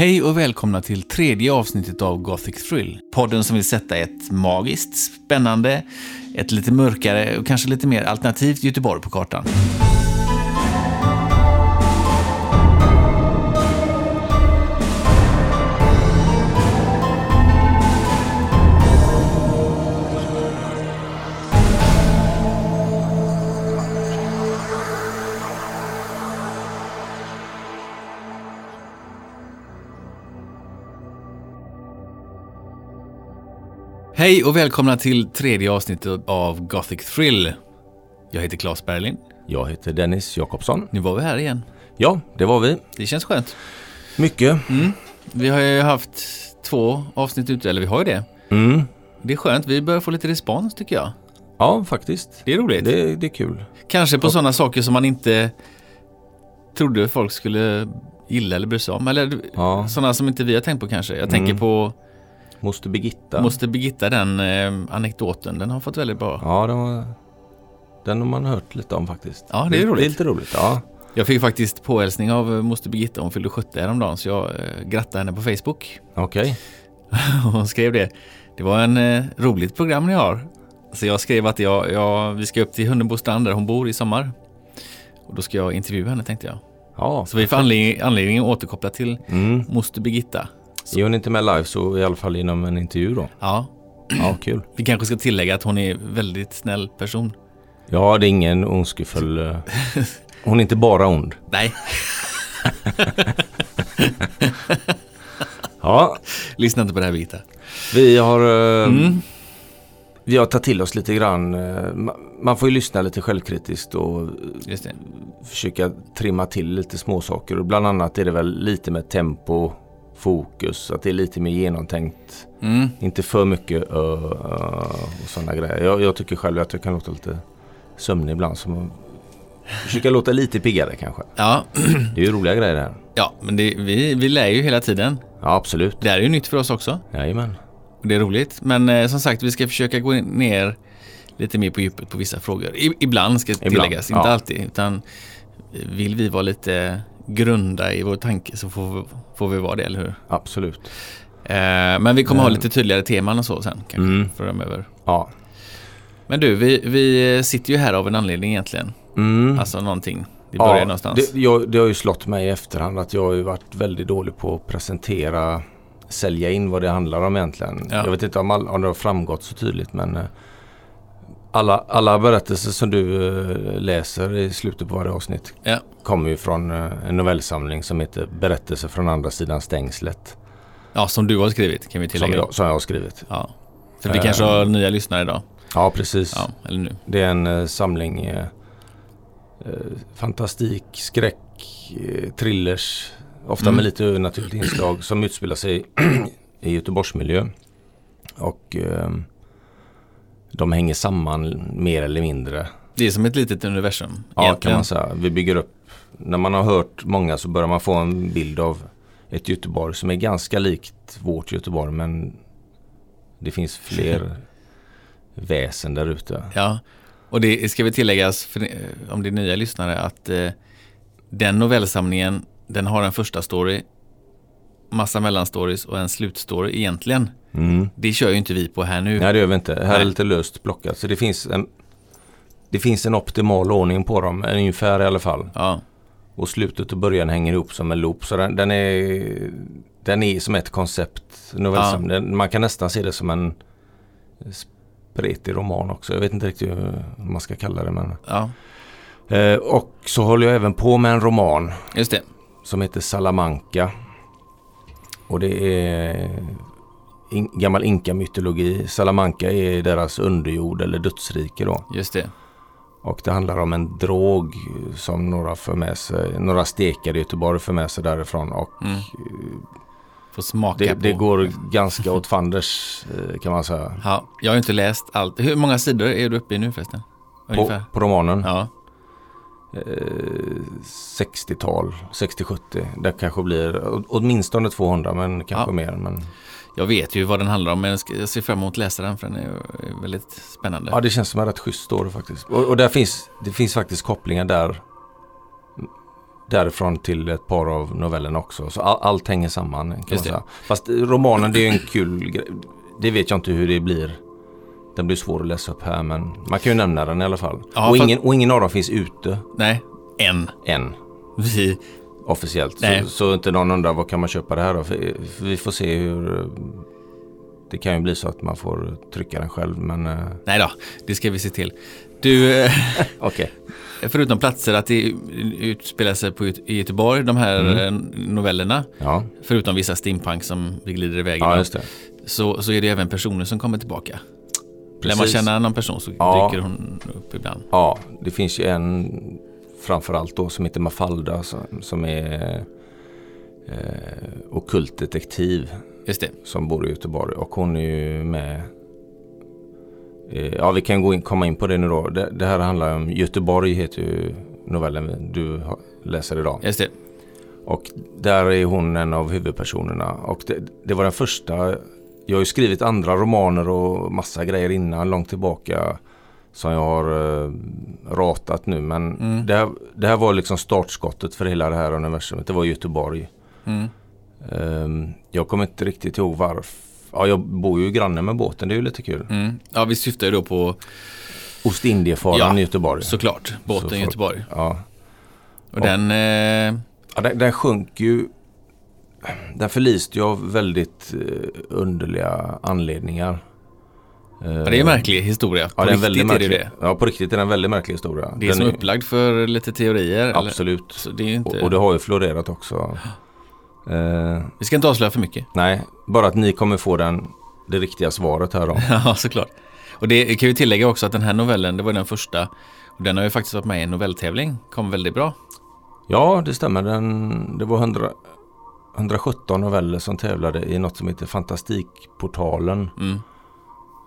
Hej och välkomna till tredje avsnittet av Gothic Thrill. Podden som vill sätta ett magiskt, spännande, ett lite mörkare och kanske lite mer alternativt Göteborg på kartan. Hej och välkomna till tredje avsnittet av Gothic Thrill. Jag heter Claes Berlin. Jag heter Dennis Jakobsson. Nu var vi här igen. Ja, det var vi. Det känns skönt. Mycket. Vi har ju haft två avsnitt ute, eller vi har ju det. Mm. Det är skönt, vi börjar få lite respons tycker jag. Ja, faktiskt. Det är roligt. Det, det är kul. Kanske på sådana saker som man inte trodde folk skulle gilla eller bry sig om. Eller Ja. sådana som inte vi har tänkt på kanske. Jag tänker Mm. på Moster Birgitta. Måste Birgitta, den eh, anekdoten, den har fått väldigt bra. Ja, den, var, den har man hört lite om faktiskt. Ja, det är roligt. Det är lite roligt. Ja. Jag fick faktiskt påhälsning av eh, moster Birgitta, hon fyllde 70 häromdagen så jag eh, grattade henne på Facebook. Okej. Och hon skrev det. Det var en eh, roligt program ni har. Så jag skrev att jag, jag, vi ska upp till Hunnebostrand där hon bor i sommar. Och då ska jag intervjua henne tänkte jag. Ja. Så vi får anledning, anledning att återkoppla till Mm. moster Birgitta. Är hon inte med live så i alla fall inom en intervju då. Ja, Ja, kul. vi kanske ska tillägga att hon är en väldigt snäll person. Ja, det är ingen ondskefull... eh, Hon är inte bara ond. Nej, Ja, lyssna inte på det här Birgitta. vi har... eh, Mm. Vi har tagit till oss lite grann. eh, ma- Man får ju lyssna lite självkritiskt och det. försöka trimma till lite småsaker. Bland annat är det väl lite med tempo, fokus, att det är lite mer genomtänkt. Mm. Inte för mycket ö, ö, och sådana grejer. Jag, jag tycker själv att jag kan låta lite sömnig ibland. Så man försöka låta lite piggare kanske. Ja, Det är ju roliga grejer det här. ja men det, vi, vi lär ju hela tiden. Ja, absolut. Det här är ju nytt för oss också. Jajamän. Det är roligt. Men eh, som sagt, vi ska försöka gå ner lite mer på djupet på vissa frågor. I, ibland ska Ibland, tilläggas, inte ja. alltid. Utan vill vi vara lite grunda i vår tanke så får vi, får vi vara det, eller hur? Absolut. Eh, men vi kommer ha Mm. lite tydligare teman och så sen kanske Mm. framöver. Ja. Men du, vi, vi sitter ju här av en anledning egentligen. Mm. Alltså någonting. Det börjar ja, någonstans. Det, jag, det har ju slått mig i efterhand att jag har ju varit väldigt dålig på att presentera, sälja in vad det handlar om egentligen. Ja. Jag vet inte om, all, om det har framgått så tydligt men eh, alla, alla berättelser som du eh, läser i slutet på varje avsnitt Ja. kommer ju från eh, en novellsamling som heter Berättelser från andra sidan stängslet. ja, som du har skrivit kan vi Som tillägga. jag, som jag har skrivit. Ja. För vi Eh. kanske har nya lyssnare idag. Ja, precis. Ja, eller nu. Det är en samling eh, fantastik, skräck, eh, thrillers. Ofta Mm. med lite övernaturligt inslag som utspelar sig i Göteborgsmiljö. Och eh, de hänger samman mer eller mindre. Det är som ett litet universum. Ja, kan egentligen. man säga. Vi bygger upp. När man har hört många så börjar man få en bild av ett Göteborg som är ganska likt vårt Göteborg. Men det finns fler väsen där ute. Ja, och det ska vi tilläggas för, eh, om det är nya lyssnare att eh, den novellsamlingen den har en första story, massa mellanstories och en slutstory egentligen. Mm. Det kör ju inte vi på här nu. Nej det gör vi inte. Här är Nej. lite löst plockat. Så det finns en Det finns en optimal ordning på dem, ungefär i alla fall. Ja, Och slutet och början hänger ihop som en loop. Så den, den är Den är som ett koncept. Den- Man kan nästan se det som en spretig roman också. Jag vet inte riktigt hur man ska kalla det. Men. ja, Eh, och så håller jag även på med en roman just det. som heter Salamanca. Och det är in, gammal inka-mytologi. Salamanca är deras underjord eller dödsrike då. Just det. Och det handlar om en drog som några för med sig, några stekare i Göteborg för med sig därifrån. Och Mm. Får smaka det, på. det går ganska åt fanders eh, kan man säga. Ja, jag har inte läst allt. Hur många sidor är du uppe i nu förresten? På, Ungefär. på romanen. Ja, Eh, 60-tal, 60-70. Det kanske blir åtminstone 200 men kanske Ja. mer. Men, jag vet ju vad den handlar om men jag, ser fram emot att läsa den för den är väldigt spännande. ja, det känns som en rätt schysst story faktiskt. Och, och där finns, det finns faktiskt kopplingar där därifrån till ett par av novellerna också. Så all, allt hänger samman. Kan man det. säga. Fast romanen det är ju en kul grej. Det vet jag inte hur det blir. Den blir svår att läsa upp här men man kan ju nämna den i alla fall. Ja, och, fast- ingen, och ingen av dem finns ute Nej, en. än Vi, officiellt. Så, så inte någon undrar vad kan man köpa det här då? För, vi får se hur... eh, Det kan ju bli så att man får trycka den själv men eh, nej då, det ska vi se till. Du, eh, okej. förutom platser att det utspelar sig på, i Göteborg, de här Mm. novellerna, Ja, förutom vissa steampunk som vi glider iväg ja det. så, så är det även personer som kommer tillbaka. Lär man känna någon person så Ja. dyker hon upp ibland. Ja, det finns ju en framförallt då som heter Mafalda som, som är eh, okultdetektiv Just det. som bor i Göteborg och hon är ju med eh, Ja vi kan gå in, komma in på det nu då. Det, det här handlar om Göteborg heter ju novellen du läser idag. Just det. Och där är hon en av huvudpersonerna. Och det, det var den första. Jag har ju skrivit andra romaner och massa grejer innan långt tillbaka. Som jag har eh, ratat nu. Men Mm. det, här, det här var liksom startskottet för hela det här universumet. Det var Göteborg. Mm. Ehm, jag kommer inte riktigt ihåg varför. Ja, jag bor ju granne med båten. Det är ju lite kul. Mm. Ja, vi syftar ju då på Ostindiefararen Ja, Göteborg. såklart båten Så Göteborg. Ja. Och Och- den, eh, Ja, den, den sjönk ju. Den förliste ju av väldigt eh, underliga anledningar. Ja, det är en märklig historia. På Ja, det är väldigt är det märklig. Ja, på riktigt är det en väldigt märklig historia. Det är Den som upplagd för lite teorier. Absolut. Det är inte... Och, och det har ju florerat också. Eh, Vi ska inte avslöja för mycket. nej, bara att ni kommer få den, det riktiga svaret här då. Ja, såklart. Och det kan ju tillägga också att den här novellen, det var den första. Och den har ju faktiskt varit med i en novelltävling. Kom väldigt bra. Ja, det stämmer. Den, det var 100, 117 noveller som tävlade i något som heter Fantastikportalen. Mm.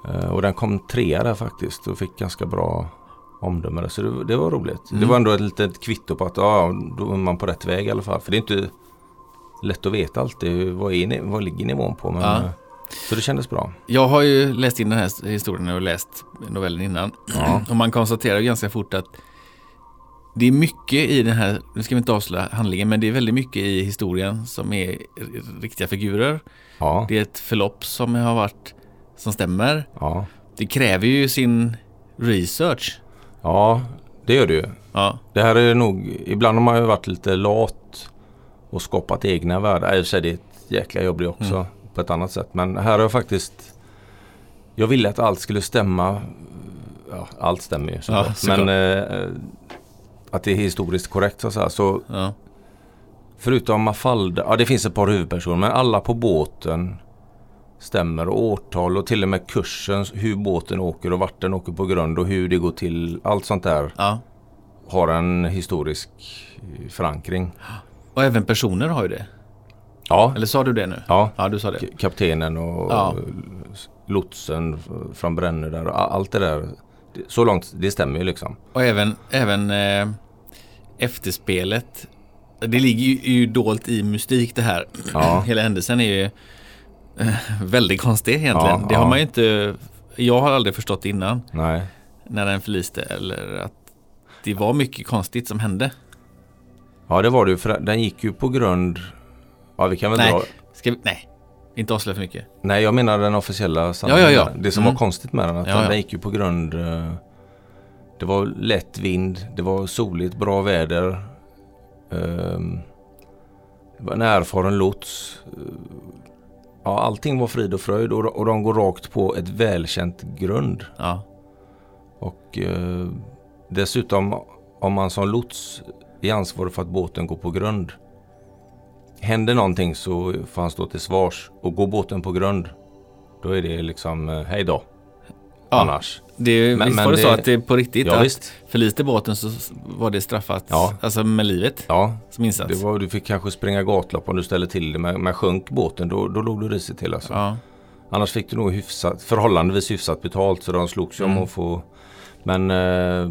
Eh, och den kom trea där faktiskt och fick ganska bra omdöme. Så det, det var roligt. Mm. Det var ändå ett litet kvitto på att ja, då är man på rätt väg i alla fall. För det är inte lätt att veta alltid vad, är, vad ligger nivån på. Men, Ja. eh, Så det kändes bra. Jag har ju läst in den här historien och läst novellen innan. Ja. Och man konstaterar ganska fort att det är mycket i den här, nu ska vi inte avslöja handlingen, men det är väldigt mycket i historien som är riktiga figurer. Ja, Det är ett förlopp som har varit, som stämmer. ja. Det kräver ju sin research. ja, det gör det ju. Ja, Det här är nog, ibland har man ju varit lite lat och skapat egna världar. I och för sig det är ett jäkla jobb det också Mm. på ett annat sätt. Men här har jag faktiskt, jag ville att allt skulle stämma. Ja, allt stämmer ju. Ja. Men eh, att det är historiskt korrekt så, så ja, förutom Mafalda, ja det finns ett par huvudpersoner men alla på båten stämmer och årtal och till och med kursen, hur båten åker och vart den åker på grund och hur det går till. Allt sånt där ja. har en historisk eh, förankring. Och även personer har ju det. Ja, Eller sa du det nu? ja. Ja, du sa det. Kaptenen och Ja. lotsen från Brännö där allt det där. Så långt, det stämmer ju liksom. Och även, även eh, efterspelet. Det ligger ju, ju dolt i mystik det här. Ja. Hela händelsen är ju väldigt konstig egentligen. Ja, det har ja. man ju inte, jag har aldrig förstått innan Nej. när den förliste eller att det var mycket konstigt som hände. Ja, det var det. För den gick ju på grund... Ja, vi kan väl Nej. dra... Vi, nej, inte avslöja för mycket. Nej, jag menar den officiella Ja, sanningen. ja, ja. Det som Mm. var konstigt med den. Att Ja, den, ja. den gick ju på grund... eh, Det var lätt vind. Det var soligt, bra väder. ehm, Det var en erfaren lots. Ja, allting var frid och fröjd och, och de går rakt på ett välkänt grund. Ja, Och eh, dessutom om man som lots är ansvarig för att båten går på grund. Händer någonting så får han stå till svars och går båten på grund. Då är det liksom eh, hej då. ja. Annars. Det, Men- visst men var det, så det- att det på riktigt Ja visst. förliste båten så var det straffat Ja. alltså med livet Ja, som insats? det var, du fick kanske springa gatlopp om du ställde till det. Men, men sjönk båten då, då låg du risigt till alltså. Ja, Annars fick du nog hyfsat, förhållandevis hyfsat betalt så de slogs ju om Mm. att få Men eh,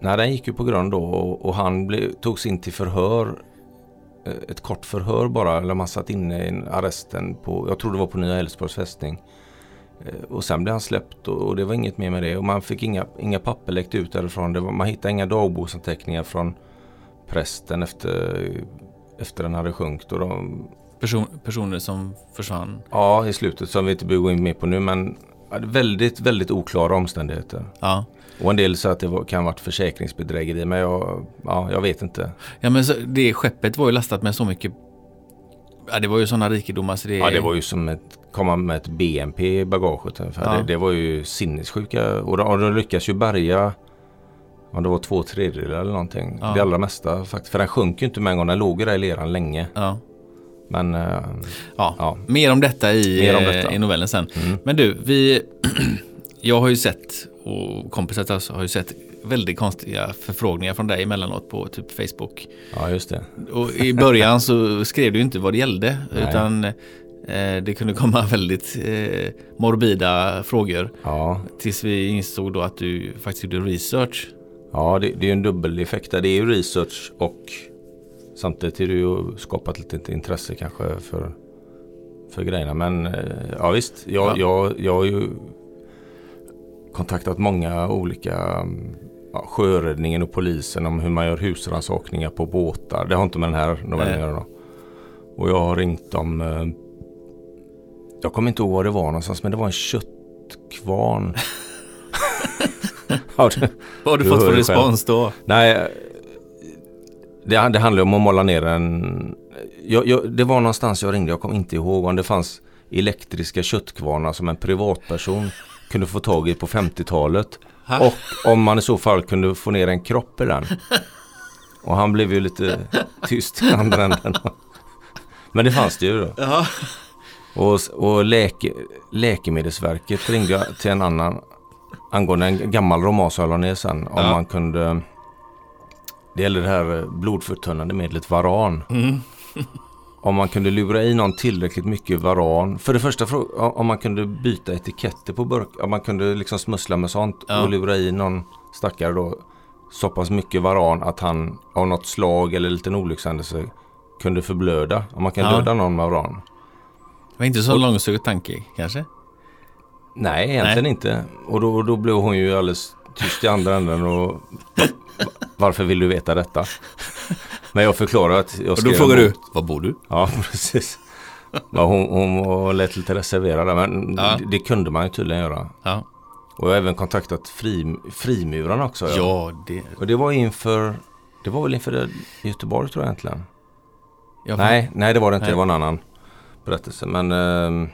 nej, den gick ju på grund då och, och han blev, togs in till förhör eh, Ett kort förhör bara, eller man satt inne i en arresten på, jag tror det var på Nya Älvsborgs fästning Och sen blev han släppt och, det var inget mer med det och man fick inga, inga papper läckt ut därifrån var, Man hittade inga dagboksanteckningar från prästen efter, efter den hade sjunkit. Och de, Person, personer som försvann. ja, i slutet som vi inte behöver gå in mer på nu men väldigt, väldigt oklara omständigheter. Ja. Och en del sa att det var, kan ha varit försäkringsbedrägeri men jag, ja, jag vet inte. Ja men så, det skeppet var ju lastat med så mycket Ja det var ju sådana rikedomar så det Ja, det var ju som att komma med ett BNP i bagaget. Ja. Det, det var ju sinnessjuka. Och de, och de lyckas ju bärga, ja, det var två tredjedelar eller någonting. Ja. Det allra mesta faktiskt. För den sjönk ju inte med en gång, den låg ju där i leran länge. Ja. Men eh, Ja. ja. Mer om detta i, om detta. i novellen sen. Mm. Men du, vi, jag har ju sett och kompisar till oss har ju sett väldigt konstiga förfrågningar från dig emellanåt på typ Facebook. ja, just det. Och i början så skrev du inte vad det gällde Nej. utan det kunde komma väldigt eh, morbida frågor Ja, tills vi insåg då att du faktiskt gjorde research. ja det, det är ju en dubbeleffekt. Det är ju research och samtidigt är det ju skapat lite intresse kanske för, för grejerna. Men eh, ja visst, jag, Ja. jag, jag har ju kontaktat många olika ja, sjöräddningen och polisen om hur man gör husrannsakningar på båtar. Det har inte med den här novellen att göra. Och jag har ringt om eh, jag kommer inte ihåg var det var någonstans men det var en köttkvarn. ja, Vad har du Du fått för respons då? Nej, det, det handlar om att måla ner en... Jag, jag, det var någonstans jag ringde, jag kommer inte ihåg om det fanns elektriska köttkvarnar som en privatperson kunde få tag i på 50-talet. Ha? Och om man i så fall kunde få ner en kropp i den. Och han blev ju lite tyst i andra änden. Men det fanns det ju då. Ja. Och, och läke, Läkemedelsverket ringde till en annan angående en gammal roman som jag la ner sen. Om Ja. man kunde... Det gäller det här blodförtunnande medlet Varan. Mm. Om man kunde lura i någon tillräckligt mycket Varan. För det första om man kunde byta etiketter på burk. Om man kunde liksom smussla med sånt Ja. och lura i någon stackare då så pass mycket Varan att han av något slag eller en liten olyckshändelse kunde förblöda. Om man kan Ja. döda någon med Varan. Var inte så långsökt tanke kanske? Nej, egentligen inte. Och då, då blev hon ju alldeles tyst i andra änden och varför vill du veta detta? Men jag förklarar att jag Och då skrev frågar du, var bor du? Ja, precis. Men hon, hon var lät lite reserverad men Ja. det, det kunde man ju tydligen göra. Ja, Och jag har även kontaktat fri, frimurarna också. ja det... Och det var inför, det var väl inför Göteborg tror jag egentligen. Jag Nej, nej det var det inte. Nej. Det var en annan berättelse. Men ehm,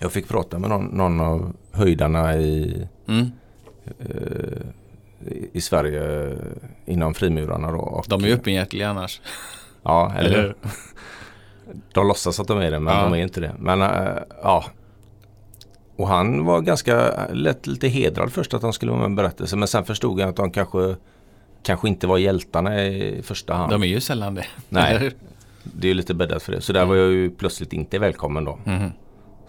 jag fick prata med någon, någon av höjdarna i, Mm. eh, i- Sverige eh, inom frimurarna. Då. Och, De är ju öppenhjärtliga annars. Ja, eller, Eller? De låtsas att de är det, men Ja. de är inte det. Men eh, ja. Och han var ganska lätt lite hedrad först att han skulle vara med i en berättelse. Men sen förstod jag att de kanske, kanske inte var hjältarna i första hand. De är ju sällan det. Nej. Det är lite bäddat för det. Så där var jag ju plötsligt inte välkommen då. Mhm.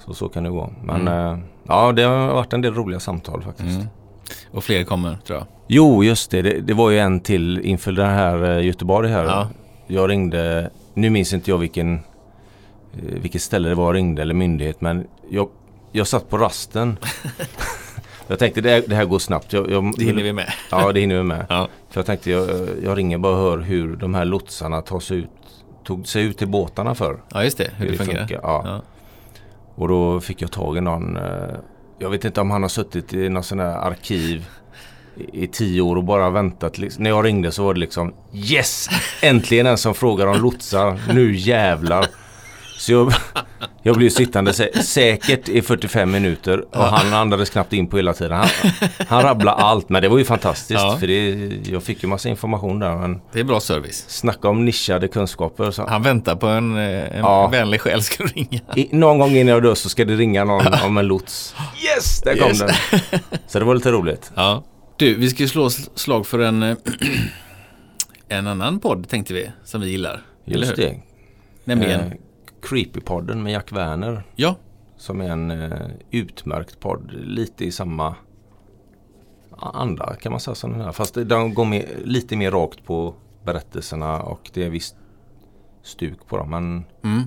Så, så kan det gå. Men eh, ja, det har varit en del roliga samtal faktiskt. Mm. Och fler kommer tror jag. Jo, just det. det. Det var ju en till inför den här eh, Göteborg här. Ja. Jag ringde, nu minns inte jag vilken, eh, vilket ställe det var jag ringde eller myndighet men jag, jag satt på rasten. jag tänkte det, här- det här går snabbt. Jag, jag, Det hinner vi med. Ja, det hinner vi med. Ja. För jag tänkte jag, jag ringer bara och hör hur de här lotsarna tar sig ut, tog sig ut till båtarna för. ja, just det. Hur det fungerar. Ja. Ja. Och då fick jag tag i någon, eh, jag vet inte om han har suttit i någon sån här arkiv i, i tio år och bara väntat. Liksom. När jag ringde så var det liksom Yes! Äntligen en som frågar om lotsar. Nu jävlar. Så jag, jag blev sittande sä- säkert i 45 minuter och han andades knappt in på hela tiden. Han, han rabblade allt men det var ju fantastiskt Ja. för det, jag fick ju massa information där. Men Det är bra service. snacka om nischade kunskaper. Så, Han väntar på en, eh, en Ja. vänlig själ ska ringa. I, någon gång innan jag dör så ska det ringa någon om en lots. Yes, där kom Yes. den. Så det var lite roligt. Ja. Du, vi ska slå slag för en, eh, en annan podd tänkte vi, som vi gillar. Just det. Nämligen, Eh, Creepypodden med Jack Werner. ja, Som är en eh, utmärkt podd. Lite i samma anda kan man säga som den här. Fast de går med, lite mer rakt på berättelserna och det är visst stuk på dem. Men mm.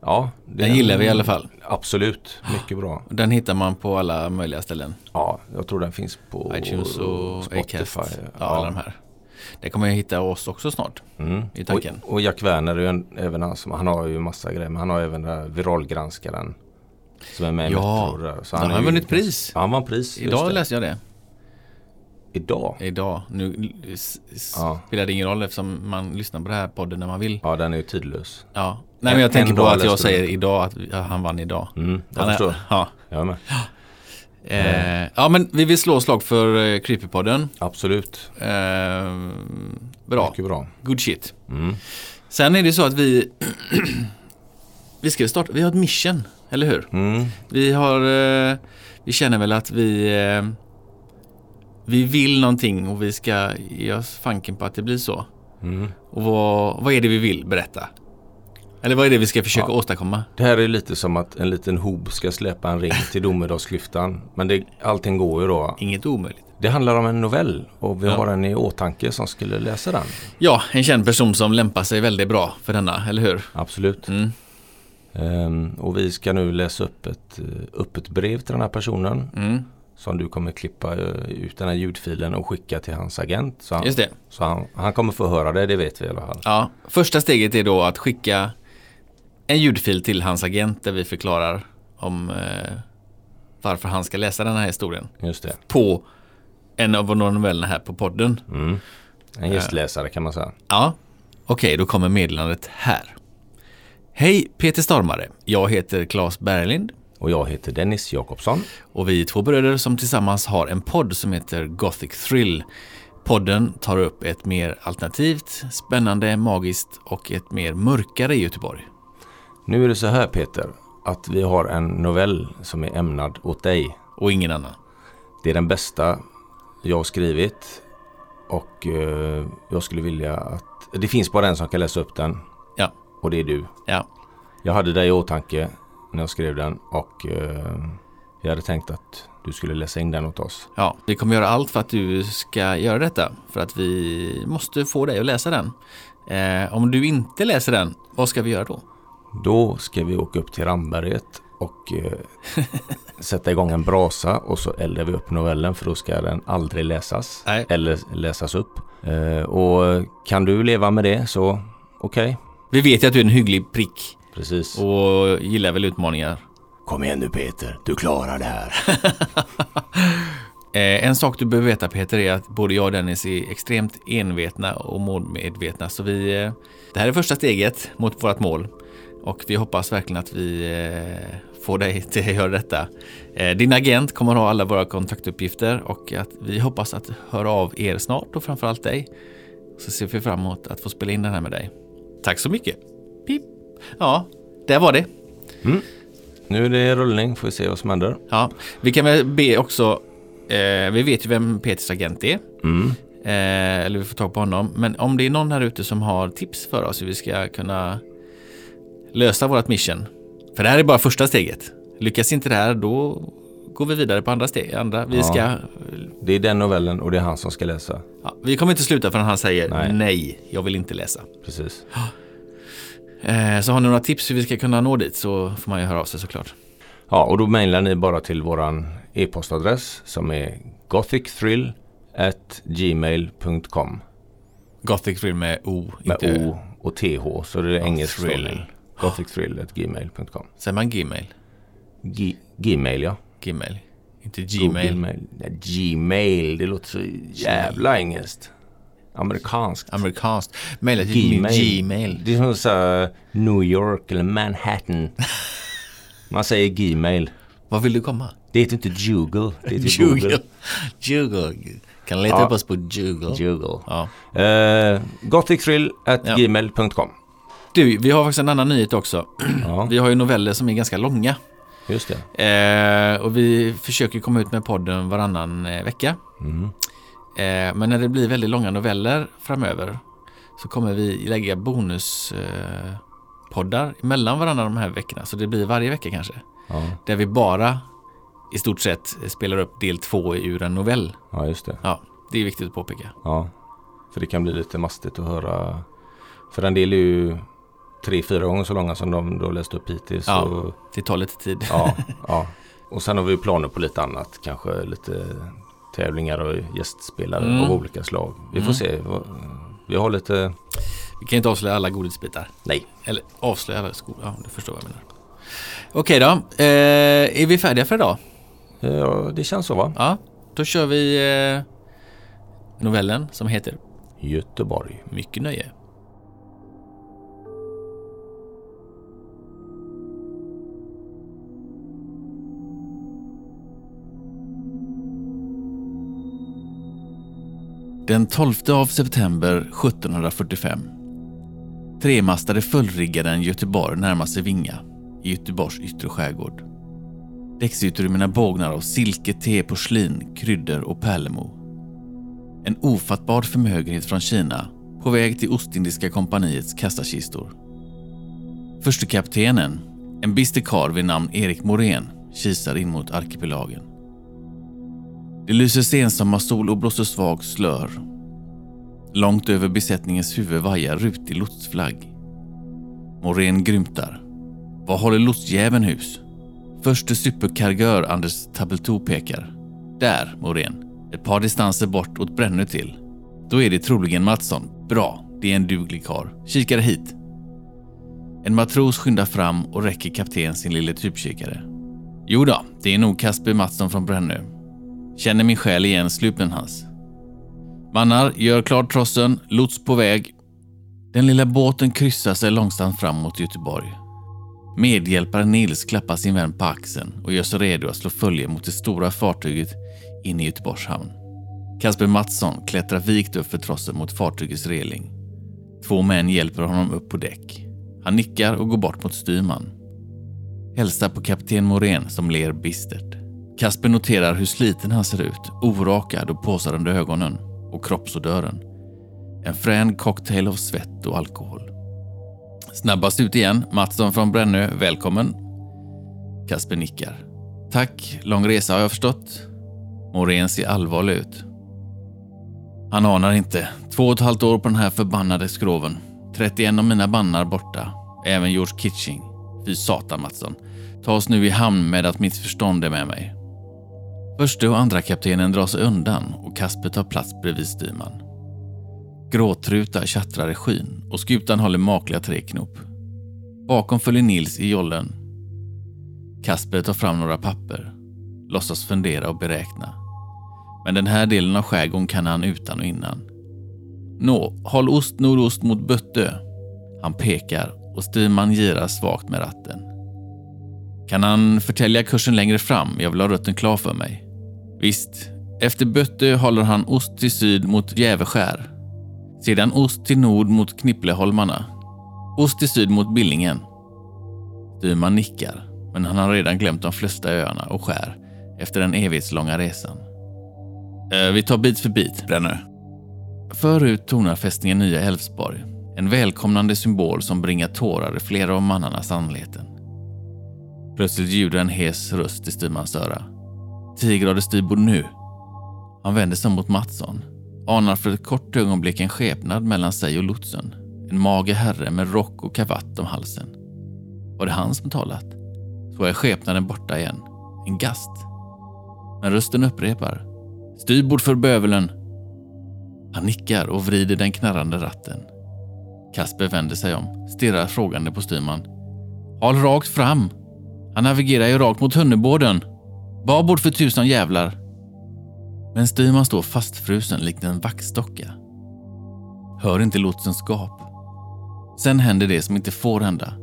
ja. det den gillar vi i alla fall. Absolut, mycket bra. Den hittar man på alla möjliga ställen. Ja, jag tror den finns på iTunes och Spotify. Acast. Ja, alla de här. Det kommer jag hitta oss också snart. Mm. I tanken. Och, och Jack Werner är ju en, även han, som, han har ju massa grejer men han har även den viralgranskaren. Som är med i Ja, Metro. Så han är har vunnit pris. Ja, han vann pris. Idag läste jag det. Idag? Idag. Nu Ja. spelar det ingen roll eftersom man lyssnar på det här podden när man vill. Ja, den är ju tidlös. Ja. Nej men jag En- tänker en på att jag säger det. idag att han vann idag. Mm, jag Han är- förstår. Ja. Jag med. Eh, ja men vi vill slå slag för eh, Creepypodden. Absolut. Eh, bra. Mycket bra. Good shit. Mm. Sen är det så att vi Vi ska starta, vi har ett mission, eller hur? Mm. Vi har eh, Vi känner väl att vi eh, Vi vill någonting och vi ska ge oss fanken på att det blir så. Mm. Och vad, vad är det vi vill berätta? Eller vad är det vi ska försöka Ja. åstadkomma? Det här är lite som att en liten hob ska släppa en ring till domedagsklyftan. Men det, allting går ju då. Inget omöjligt. Det handlar om en novell och vi Ja. har en i åtanke som skulle läsa den. Ja, en känd person som lämpar sig väldigt bra för denna, eller hur? Absolut. Mm. Ehm, och vi ska nu läsa upp ett öppet brev till den här personen. Mm. Som du kommer klippa eh, ut den här ljudfilen och skicka till hans agent. Så, han, Just det. så han, han kommer få höra det, det vet vi i alla fall. Ja, första steget är då att skicka en ljudfil till hans agent där vi förklarar om eh, varför han ska läsa den här historien Just det. på en av våra novellerna här på podden. Mm. En gästläsare kan man säga. Ja, okej, då kommer meddelandet här. Hej Peter Stormare, jag heter Claes Berglind Och jag heter Dennis Jakobsson. och vi är två bröder som tillsammans har en podd som heter Gothic Thrill. Podden tar upp ett mer alternativt, spännande, magiskt och ett mer mörkare Göteborg. Nu är det så här Peter, att vi har en novell som är ämnad åt dig. Och ingen annan. Det är den bästa jag har skrivit och eh, jag skulle vilja att det finns bara en som kan läsa upp den Ja, och det är du. ja. Jag hade dig i åtanke när jag skrev den och eh, jag hade tänkt att du skulle läsa in den åt oss. Ja, vi kommer göra allt för att du ska göra detta. För att vi måste få dig att läsa den. Eh, om du inte läser den, vad ska vi göra då? Då ska vi åka upp till Ramberget och eh, sätta igång en brasa och så eldar vi upp novellen för då ska den aldrig läsas Nej. eller läsas upp. Eh, och kan du leva med det så okej, Vi vet ju att du är en hygglig prick precis. och gillar väl utmaningar. Kom igen nu Peter, du klarar det här. Eh, en sak du behöver veta Peter är att både jag och Dennis är extremt envetna och målmedvetna. Så vi, eh, det här är första steget mot vårt mål. Och vi hoppas verkligen att vi eh, får dig till att göra detta. Eh, din agent kommer att ha alla våra kontaktuppgifter och att vi hoppas att höra av er snart och framförallt dig. Så ser vi fram emot att få spela in den här med dig. Tack så mycket. Pip. Ja, där var det. Nu är det rullning, får vi se vad som händer. Ja, vi kan väl be också, eh, vi vet ju vem Peters agent är. Mm. Eh, eller vi får tag på honom. Men om det är någon här ute som har tips för oss hur vi ska kunna lösa vårt mission. För det här är bara första steget. Lyckas inte det här då går vi vidare på andra steg. Andra. Vi, Ja. ska, Det är den novellen och det är han som ska läsa. ja, vi kommer inte sluta förrän han säger nej, Nej. jag vill inte läsa. Precis. Eh, så har ni några tips hur vi ska kunna nå dit så får man ju höra av sig såklart. Ja, och då mejlar ni bara till våran e-postadress som är gothicthrill at gmail.com Gothic Thrill med O, med inte O och TH så det är engelsk thrill. Stavning. Gothicthrill at gmail.com Säger man Gmail? G- Gmail ja. Gmail. Inte Google Gmail. Mail. Nej, Gmail, det låter så jävla engelskt. Amerikanskt. Amerikanskt. Mejla till min Gmail. Det är som så New York eller Manhattan. Man säger Gmail. Vad vill du komma? Det heter inte Google. Det heter Google. Google. Kan leta Ja. upp oss på Google. Google. Ja. Uh, Gothicthrill at Ja. gmail.com. Du, vi har faktiskt en annan nyhet också. Ja, Vi har ju noveller som är ganska långa. just det. Eh, och vi försöker komma ut med podden varannan eh, vecka. Mm. Eh, men när det blir väldigt långa noveller framöver så kommer vi lägga bonuspoddar eh, mellan varandra de här veckorna. Så det blir varje vecka kanske. Ja. Där vi bara i stort sett spelar upp del två ur en novell. ja, just det. Ja, det är viktigt att påpeka. Ja. För det kan bli lite mastigt att höra. För en del är ju tre, fyra gånger så långa som de har läst upp hittills. Ja. Så, Det tar lite tid. ja, ja. Och sen har vi planer på lite annat. Kanske lite tävlingar och gästspelare Mm. av olika slag. Vi får Mm. se. Vi har lite... Vi kan inte avslöja alla godisbitar. Nej. Eller avslöja alla skor. Ja, du förstår vad jag menar. Okej då. Eh, är vi färdiga för idag? Ja, det känns så va? Ja. Då kör vi eh, novellen som heter Göteborg. Mycket nöje. Den 12 av september 1745. Tremastade fullriggaren Göteborg närmar sig Vinga i Göteborgs yttre skärgård. Däcksutrymmena bågnar av silke, te, porslin, kryddor och pärlemor. En ofattbar förmögenhet från Kina på väg till Ostindiska kompaniets kassakistor. Förste kaptenen, en bister karl vid namn Erik Morén, kisar in mot arkipelagen. Det lyser sensommarsol och blåser svag slör. Långt över besättningens huvud vajar rutig lotsflagg. Morén grymtar. Var håller lotsjäveln hus? Förste superkargör Anders Tabelto pekar. Där, Morén. Ett par distanser bort åt Brännö till. Då är det troligen Mattsson. Bra, det är en duglig kar. Kikare hit. En matros skyndar fram och räcker kapten sin lille typkikare. Jo då, det är nog Kasper Mattsson från Brännö. Känner min själ igen slupen hans. Mannar, gör klart trossen, lots på väg. Den lilla båten kryssar sig långsamt fram mot Göteborg. Medhjälparen Nils klappar sin vän på axeln och gör sig redo att slå följe mot det stora fartyget in i Göteborgs hamn. Kasper Mattsson klättrar vikt upp för trossen mot fartygets reling. Två män hjälper honom upp på däck. Han nickar och går bort mot styrman. Hälsar på kapten Morén som ler bistert. Kasper noterar hur sliten han ser ut, orakad och påsad under ögonen och kroppsodören. En frän cocktail av svett och alkohol. Snabbast ut igen, Mattsson från Brännö, välkommen. Kasper nickar. Tack, lång resa har jag förstått. Morén ser allvarlig ut. Han anar inte. Två och ett halvt år på den här förbannade skroven. 31 av mina bannar borta. Även George Kitching. Fy satan Mattsson. Ta oss nu i hamn med att mitt förstånd är med mig. Förste och andra kaptenen drar sig undan och Kasper tar plats bredvid styrman. Gråtruta tjattrar i skyn och skutan håller makliga tre knop. Bakom följer Nils i jollen. Kasper tar fram några papper. Låtsas fundera och beräkna. Men den här delen av skärgården kan han utan och innan. Nå, håll ost nordost mot Böttö. Han pekar och styrman girar svagt med ratten. Kan han förtälja kursen längre fram? Jag vill ha rutten klar för mig. Visst, efter Böttö håller han ost till syd mot Jäveskär. Sedan ost till nord mot Knippleholmarna. Ost till syd mot Billingen. Styrman nickar, men han har redan glömt de flesta öarna och skär efter den evighetslånga resan. Eh, vi tar bit för bit, Brännö. Förut tonar fästningen Nya Älvsborg. En välkomnande symbol som bringar tårar i flera av mannarnas anleten. Plötsligt ljuder en hes röst i styrmans öra. 10 grader styrbord nu. Han vänder sig mot Mattsson. Anar för ett kort ögonblick en skepnad mellan sig och lotsen. En mager herre med rock och kavatt om halsen. Var det han som talat? Så är skepnaden borta igen. En gast. Men rösten upprepar. Styrbord för bövelen. Han nickar och vrider den knarrande ratten. Kasper vänder sig om, stirrar frågande på styrman. Håll rakt fram! Han navigerar ju rakt mot Hunnebåden. Babord för tusan jävlar! Men styrman står fastfrusen likt en vaxdocka. Hör inte lotsens gap. Sen händer det som inte får hända.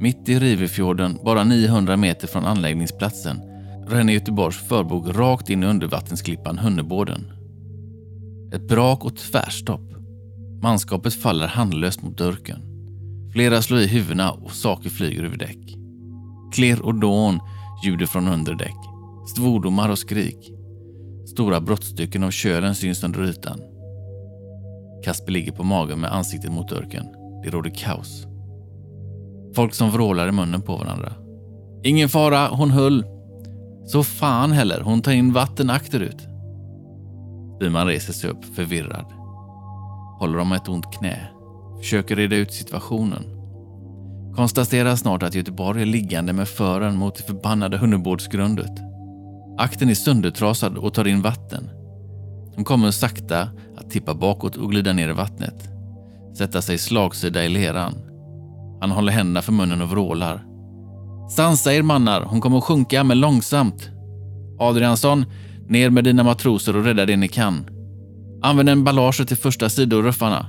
Mitt i Rivefjorden, bara 900 meter från anläggningsplatsen, ränner Göteborgs förbog rakt in i undervattensklippan Hunnebåden. Ett brak och tvärstopp. Manskapet faller handlöst mot dörken. Flera slår i huvudena och saker flyger över däck. Klirr och dån ljuder från underdäck. Svordomar och skrik. Stora brottstycken av kölen syns under ytan. Kasper ligger på magen med ansiktet mot dörken. Det råder kaos. Folk som vrålar i munnen på varandra. Ingen fara, hon höll. Så fan heller, hon tar in vatten akterut. Byman reser sig upp, förvirrad. Håller om ett ont knä. Försöker reda ut situationen. Konstaterar snart att Göteborg är liggande med fören mot det förbannade Hunnebådsgrundet. Akten är söndertrasad och tar in vatten. Hon kommer sakta att tippa bakåt och glida ner i vattnet. Sätta sig slagsida i leran. Han håller händerna för munnen och vrålar. Sansa er mannar, hon kommer att sjunka, men långsamt. Adriansson, ner med dina matroser och rädda det ni kan. Använd en ballage till första sidoruffarna.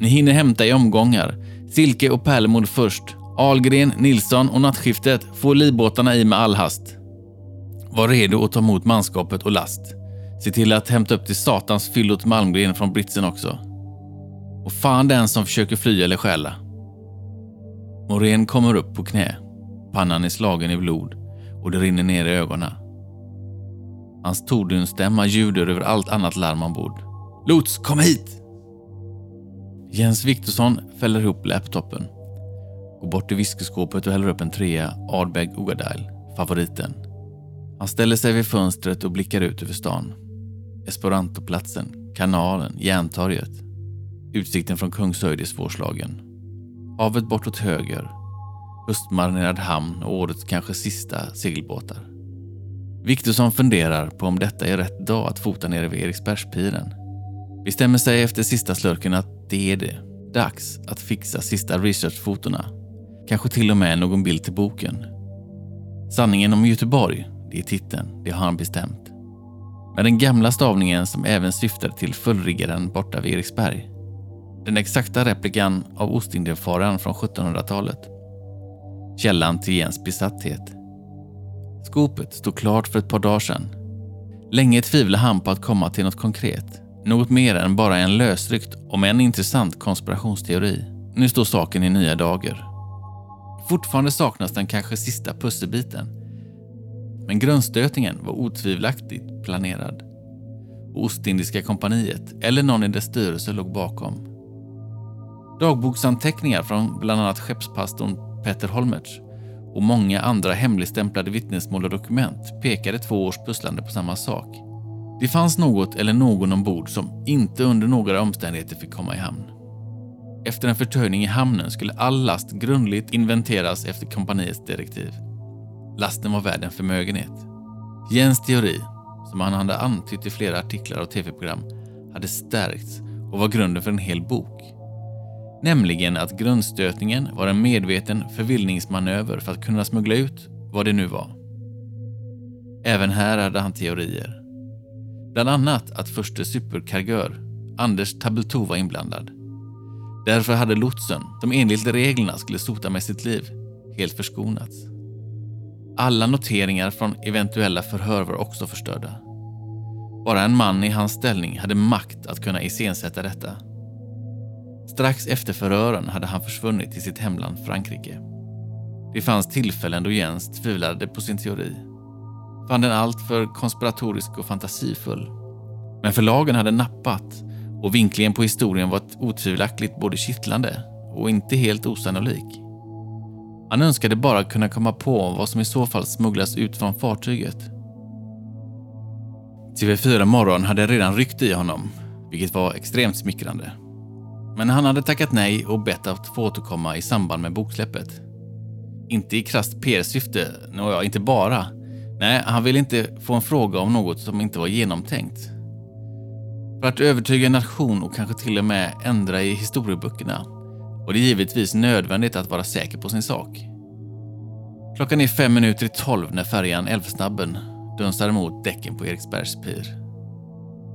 Ni hinner hämta i omgångar. Silke och Pärlemor först. Algren, Nilsson och nattskiftet får livbåtarna i med all hast. Var redo att ta emot manskapet och last. Se till att hämta upp till satans fyllot Malmgren från britsen också. Och fan den som försöker fly eller stjäla. Morén kommer upp på knä. Pannan är slagen i blod och det rinner ner i ögonen. Hans tordunstämma ljuder över allt annat larm ombord. Lots, kom hit! Jens Viktorsson fäller ihop laptopen. Går bort till whiskyskåpet och häller upp en trea Ardbeg Ugadile, favoriten. Han ställer sig vid fönstret och blickar ut över stan. Esperantoplatsen, kanalen, Järntorget. Utsikten från Kungshöjd är svårslagen. Havet bortåt höger. Höstmarinerad hamn och årets kanske sista segelbåtar. Viktorsson funderar på om detta är rätt dag att fota nere vid Eriksbergspiren. Bestämmer sig efter sista slurken att det är det. Dags att fixa sista researchfotona. Kanske till och med någon bild till boken. Sanningen om Göteborg, det är titeln, det har han bestämt. Med den gamla stavningen som även syftade till fullriggaren borta vid Eriksberg. Den exakta replikan av Ostindiefararen från 1700-talet. Källan till Jens besatthet. Skopet stod klart för ett par dagar sedan. Länge tvivlade han på att komma till något konkret. Något mer än bara en lösryckt, om en intressant konspirationsteori. Nu står saken i nya dagar. Fortfarande saknas den kanske sista pusselbiten. Men grundstötningen var otvivelaktigt planerad. Ostindiska kompaniet eller någon i dess styrelse låg bakom. Dagboksanteckningar från bland annat skeppspastorn Peter Holmertz och många andra hemligstämplade vittnesmål och dokument pekade två års pusslande på samma sak. Det fanns något eller någon ombord som inte under några omständigheter fick komma i hamn. Efter en förtöjning i hamnen skulle all last grundligt inventeras efter kompaniets direktiv. Lasten var värd en förmögenhet. Jens teori, som han hade antytt i flera artiklar och tv-program, hade stärkts och var grunden för en hel bok. Nämligen att grundstötningen var en medveten förvillningsmanöver för att kunna smuggla ut vad det nu var. Även här hade han teorier. Bland annat att förste superkargör, Anders Tabeltou var inblandad. Därför hade lotsen, som enligt reglerna skulle sota med sitt liv, helt förskonats. Alla noteringar från eventuella förhör var också förstörda. Bara en man i hans ställning hade makt att kunna iscensätta detta. Strax efter förhören hade han försvunnit till sitt hemland Frankrike. Det fanns tillfällen då Jens tvivlade på sin teori. Fann den alltför konspiratorisk och fantasifull. Men förlagen hade nappat och vinklingen på historien var otvivelaktigt både kittlande och inte helt osannolik. Han önskade bara kunna komma på vad som i så fall smugglas ut från fartyget. TV4 Morgon hade redan ryckt i honom, vilket var extremt smickrande. Men han hade tackat nej och bett att få återkomma i samband med boksläppet. Inte i krasst PR-syfte, nåja, inte bara. Nej, han ville inte få en fråga om något som inte var genomtänkt. För att övertyga en nation och kanske till och med ändra i historieböckerna var det givetvis nödvändigt att vara säker på sin sak. Klockan är fem minuter i tolv när färjan Älvsnabben dunsar emot däcken på Eriksbergs pir.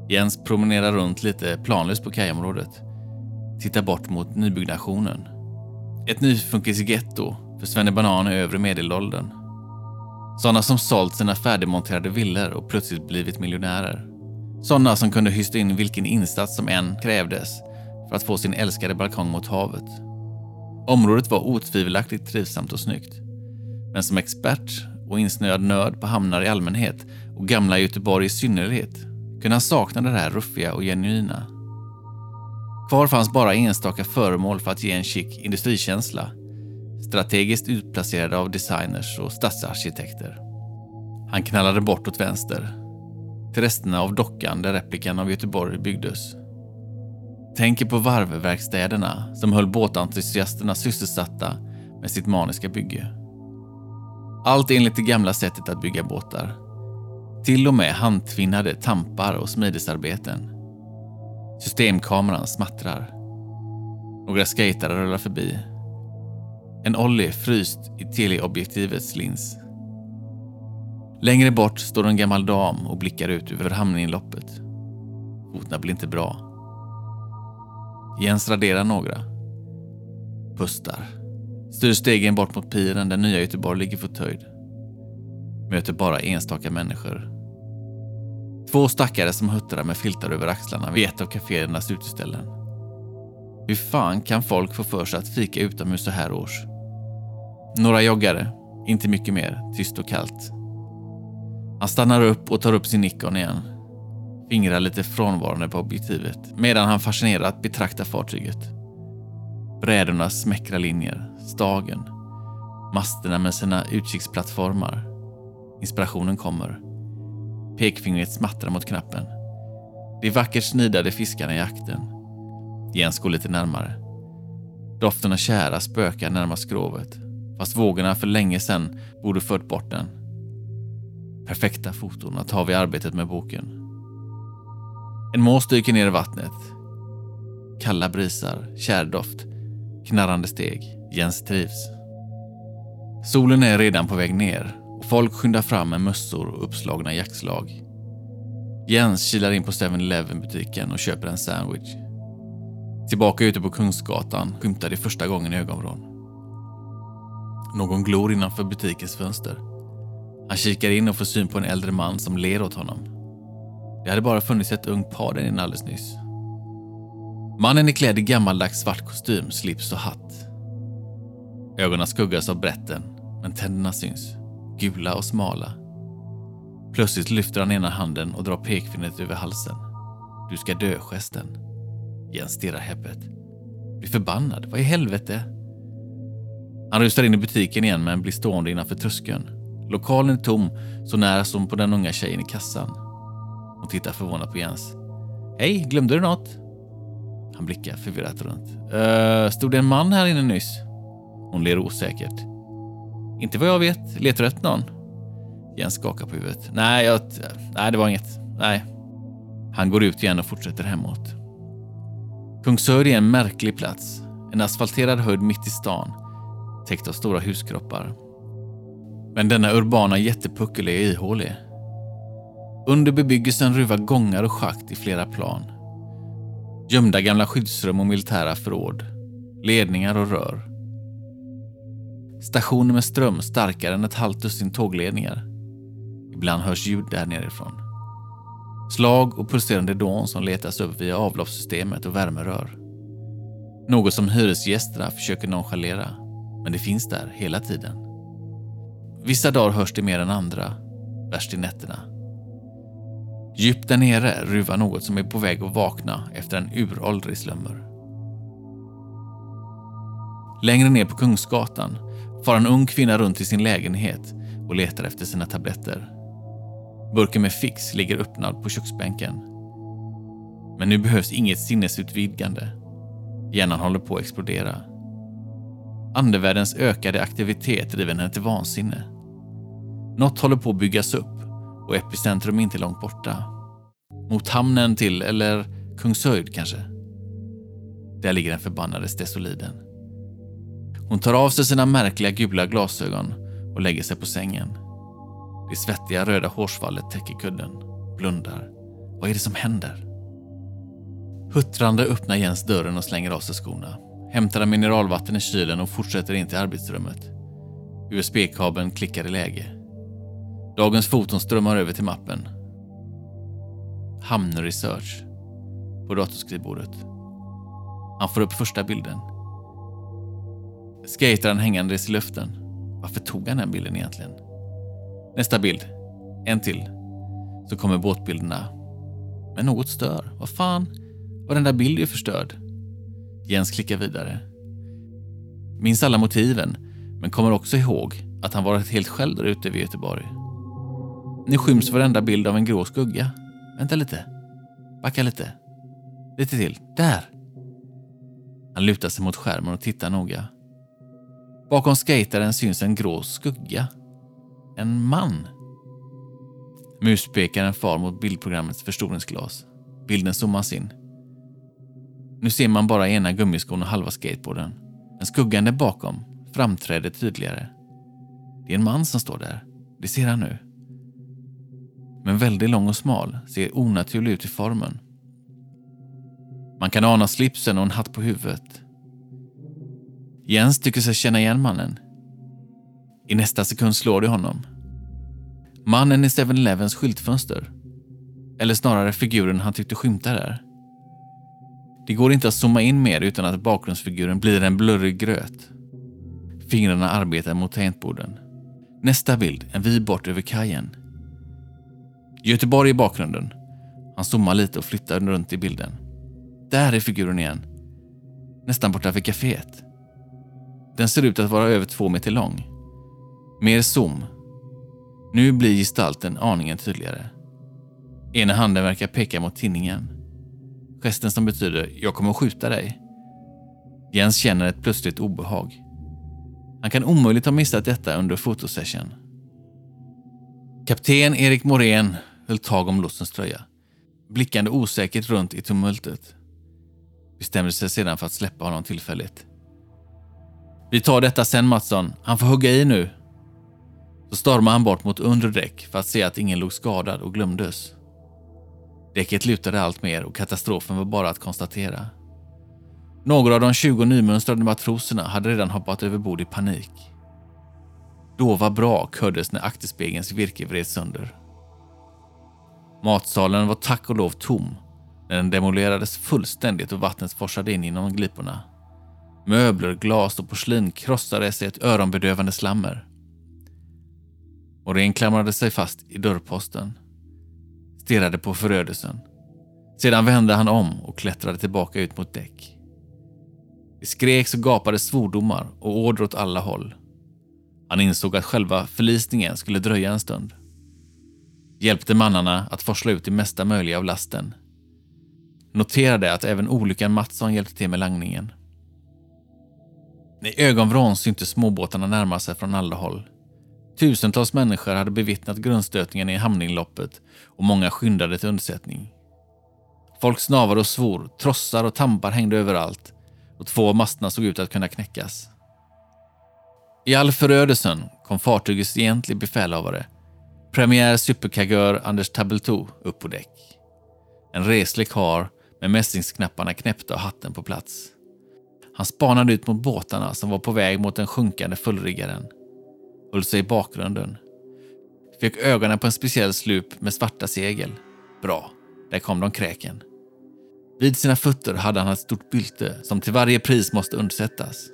Jens promenerar runt lite planlöst på kajområdet tittar bort mot nybyggnationen. Ett nyfunkisgetto för svennebanan i övre medelåldern. Sådana som sålt sina färdigmonterade villor och plötsligt blivit miljonärer. Sådana som kunde hysta in vilken insats som än krävdes för att få sin älskade balkong mot havet. Området var otvivelaktigt trivsamt och snyggt. Men som expert och insnöad nörd på hamnar i allmänhet och gamla Göteborg i synnerhet kunde han sakna det här ruffiga och genuina. Kvar fanns bara enstaka föremål för att ge en chic industrikänsla. Strategiskt utplacerade av designers och stadsarkitekter. Han knallade bort åt vänster. Till resterna av dockan där replikan av Göteborg byggdes. Tänker på varvverkstäderna som höll båtentusiasterna sysselsatta med sitt maniska bygge. Allt enligt det gamla sättet att bygga båtar. Till och med handtvinnade tampar och smidesarbeten. Systemkameran smattrar. Några skejtare rullar förbi. En ollie fryst i teleobjektivets lins. Längre bort står en gammal dam och blickar ut över hamninloppet. Fotna blir inte bra. Jens raderar några. Pustar. Styr stegen bort mot piren där nya Göteborg ligger förtöjd. Möter bara enstaka människor. Två stackare som huttrar med filtar över axlarna vid ett av kaféernas uteställen. Hur fan kan folk få för sig att fika utomhus så här års? Några joggare, inte mycket mer, tyst och kallt. Han stannar upp och tar upp sin Nikon igen. Fingrar lite frånvarande på objektivet medan han fascinerat betraktar fartyget. Brädornas smäckra linjer, stagen, masterna med sina utkiksplattformar. Inspirationen kommer. Pekfingret smattrar mot knappen. De vackert snidade fiskarna i akten. Jens går lite närmare. Doften av kära spökar närmast skrovet, fast vågorna för länge sedan borde fört bort den. Perfekta foton att ha vid arbetet med boken. En mås dyker ner i vattnet. Kalla brisar, kärdoft, knarrande steg. Jens trivs. Solen är redan på väg ner och folk skyndar fram med mössor och uppslagna jaktslag. Jens kilar in på 7-Eleven butiken och köper en sandwich. Tillbaka ute på Kungsgatan skymtar det första gången ögonvrån. Någon glor innanför butikens fönster. Han kikar in och får syn på en äldre man som ler åt honom. Det hade bara funnits ett ungt par där inne alldeles nyss. Mannen är klädd i gammaldags svart kostym, slips och hatt. Ögonen skuggas av brätten, men tänderna syns. Gula och smala. Plötsligt lyfter han ena handen och drar pekfingret över halsen. Du ska dö-gesten. Jens stirrar häpet. Blir förbannad. Vad i helvete? Han rusar in i butiken igen men blir stående innanför tröskeln. Lokalen är tom, så nära som på den unga tjejen i kassan. Hon tittar förvånat på Jens. Hej, glömde du något? Han blickar förvirrat runt. Uh, stod det en man här inne nyss? Hon ler osäkert. Inte vad jag vet. Letar du efter någon? Jens skakar på huvudet. Nej, jag, nej, det var inget. Nej. Han går ut igen och fortsätter hemåt. Kungsör är en märklig plats. En asfalterad höjd mitt i stan, täckt av stora huskroppar. Men denna urbana jättepuckel är ihålig. Under bebyggelsen ruvar gångar och schakt i flera plan. Gömda gamla skyddsrum och militära förråd. Ledningar och rör. Stationer med ström starkare än ett halvt dussin tågledningar. Ibland hörs ljud där nerifrån. Slag och pulserande dån som letas upp via avloppssystemet och värmerör. Något som hyresgästerna försöker nonchalera, men det finns där hela tiden. Vissa dagar hörs det mer än andra, värst i nätterna. Djupt där nere ruvar något som är på väg att vakna efter en uråldrig slummer. Längre ner på Kungsgatan far en ung kvinna runt i sin lägenhet och letar efter sina tabletter. Burken med Fix ligger öppnad på köksbänken. Men nu behövs inget sinnesutvidgande. Hjärnan håller på att explodera. Andevärldens ökade aktivitet driver henne till vansinne. Något håller på att byggas upp och epicentrum är inte långt borta. Mot hamnen till, eller Kungshöjd kanske. Där ligger den förbannade stesoliden. Hon tar av sig sina märkliga gula glasögon och lägger sig på sängen. Det svettiga röda hårsvallet täcker kudden. Blundar. Vad är det som händer? Huttrande öppnar Jens dörren och slänger av sig skorna. Hämtar han mineralvatten i kylen och fortsätter in till arbetsrummet. USB-kabeln klickar i läge. Dagens foton strömmar över till mappen. Hamnresearch på datorskrivbordet. Han får upp första bilden. Skataren hängandes i luften. Varför tog han den bilden egentligen? Nästa bild. En till. Så kommer båtbilderna. Men något stör. Vad fan? Var den där bilden ju förstörd? Jens klickar vidare. Minns alla motiven, men kommer också ihåg att han varit helt själv där ute vid Göteborg. Nu skyms varenda bild av en grå skugga. Vänta lite. Backa lite. Lite till. Där! Han lutar sig mot skärmen och tittar noga. Bakom skataren syns en grå skugga. En man. Muspekaren far mot bildprogrammets förstoringsglas. Bilden zoomas in. Nu ser man bara ena gummiskon och halva skateboarden. Men skuggan där bakom framträder tydligare. Det är en man som står där. Det ser han nu. Men väldigt lång och smal, ser onaturlig ut i formen. Man kan ana slipsen och en hatt på huvudet. Jens tycker sig känna igen mannen. I nästa sekund slår det honom. Mannen i 7-Elevens skyltfönster. Eller snarare figuren han tyckte skymta där. Det går inte att zooma in mer utan att bakgrundsfiguren blir en blurrig gröt. Fingrarna arbetar mot tangentborden. Nästa bild, en vy bort över kajen. Göteborg i bakgrunden. Han zoomar lite och flyttar runt i bilden. Där är figuren igen. Nästan borta vid kaféet. Den ser ut att vara över två meter lång. Mer zoom. Nu blir gestalten aningen tydligare. Ena handen verkar peka mot tinningen. Gesten som betyder “jag kommer att skjuta dig”. Jens känner ett plötsligt obehag. Han kan omöjligt ha missat detta under fotosession. Kapten Erik Morén höll tag om lotsens tröja, blickande osäkert runt i tumultet. Bestämde sig sedan för att släppa honom tillfälligt. Vi tar detta sen Mattsson, han får hugga i nu. Så stormade han bort mot undre däck för att se att ingen låg skadad och glömdes. Däcket lutade allt mer och katastrofen var bara att konstatera. Några av de 20 nymönstrade matroserna hade redan hoppat över bord i panik. Då var brak hördes när akterspegelns virke vreds sönder. Matsalen var tack och lov tom när den demolerades fullständigt och vattnet forsade in genom gliporna. Möbler, glas och porslin krossades i ett öronbedövande slammer. Morén klamrade sig fast i dörrposten. Stirrade på förödelsen. Sedan vände han om och klättrade tillbaka ut mot däck. Det skreks och gapade svordomar och order åt alla håll. Han insåg att själva förlisningen skulle dröja en stund. Hjälpte mannarna att forsla ut det mesta möjliga av lasten. Noterade att även olyckan Mattsson hjälpte till med langningen. I ögonvrån syntes småbåtarna närma sig från alla håll. Tusentals människor hade bevittnat grundstötningen i hamninloppet och många skyndade till undsättning. Folk snavade och svor, trossar och tampar hängde överallt och två av masterna såg ut att kunna knäckas. I all förödelsen kom fartygets egentliga befälhavare, premiär superkagör Anders Tabeltou, upp på däck. En reslig karl med mässingsknapparna knäppta och hatten på plats. Han spanade ut mot båtarna som var på väg mot den sjunkande fullriggaren. Höll sig i bakgrunden. Fick ögonen på en speciell slup med svarta segel. Bra, där kom de kräken. Vid sina fötter hade han ett stort bylte som till varje pris måste undsättas.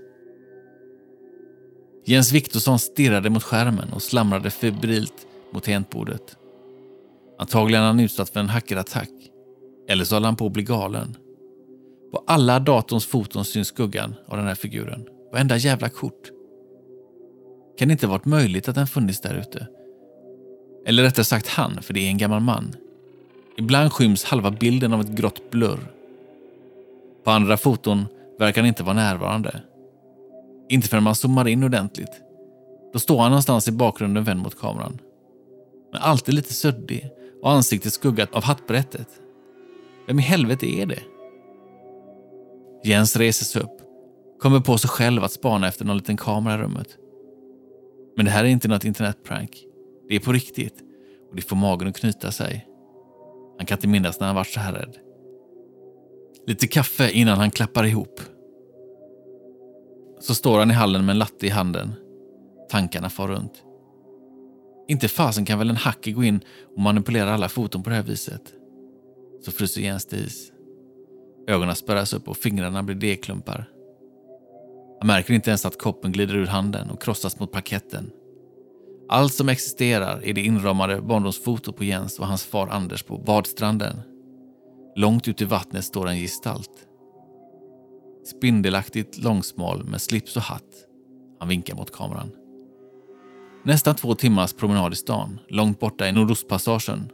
Jens Viktorsson stirrade mot skärmen och slamrade febrilt mot tangentbordet. Antagligen han utsatt för en hackerattack. Eller så höll han på att bli galen. På alla datorns foton syns skuggan av den här figuren. Varenda jävla kort. Kan det inte varit möjligt att den funnits där ute? Eller rättare sagt han, för det är en gammal man. Ibland skyms halva bilden av ett grått blurr. På andra foton verkar han inte vara närvarande. Inte förrän man zoomar in ordentligt. Då står han någonstans i bakgrunden vänd mot kameran. Men alltid lite suddig och ansiktet skuggat av hattbrättet. Vem i helvete är det? Jens reser sig upp, kommer på sig själv att spana efter någon liten kamera i rummet. Men det här är inte något internetprank. Det är på riktigt och det får magen att knyta sig. Han kan inte minnas när han varit så här rädd. Lite kaffe innan han klappar ihop. Så står han i hallen med en latte i handen. Tankarna far runt. Inte fasen kan väl en hacker gå in och manipulera alla foton på det här viset? Så fryser Jens till is. Ögonen spärras upp och fingrarna blir degklumpar. Han märker inte ens att koppen glider ur handen och krossas mot parketten. Allt som existerar är det inramade barndomsfotot på Jens och hans far Anders på badstranden. Långt ut i vattnet står en gestalt. Spindelaktigt långsmal med slips och hatt. Han vinkar mot kameran. Nästan två timmars promenad i stan, långt borta i Nordostpassagen.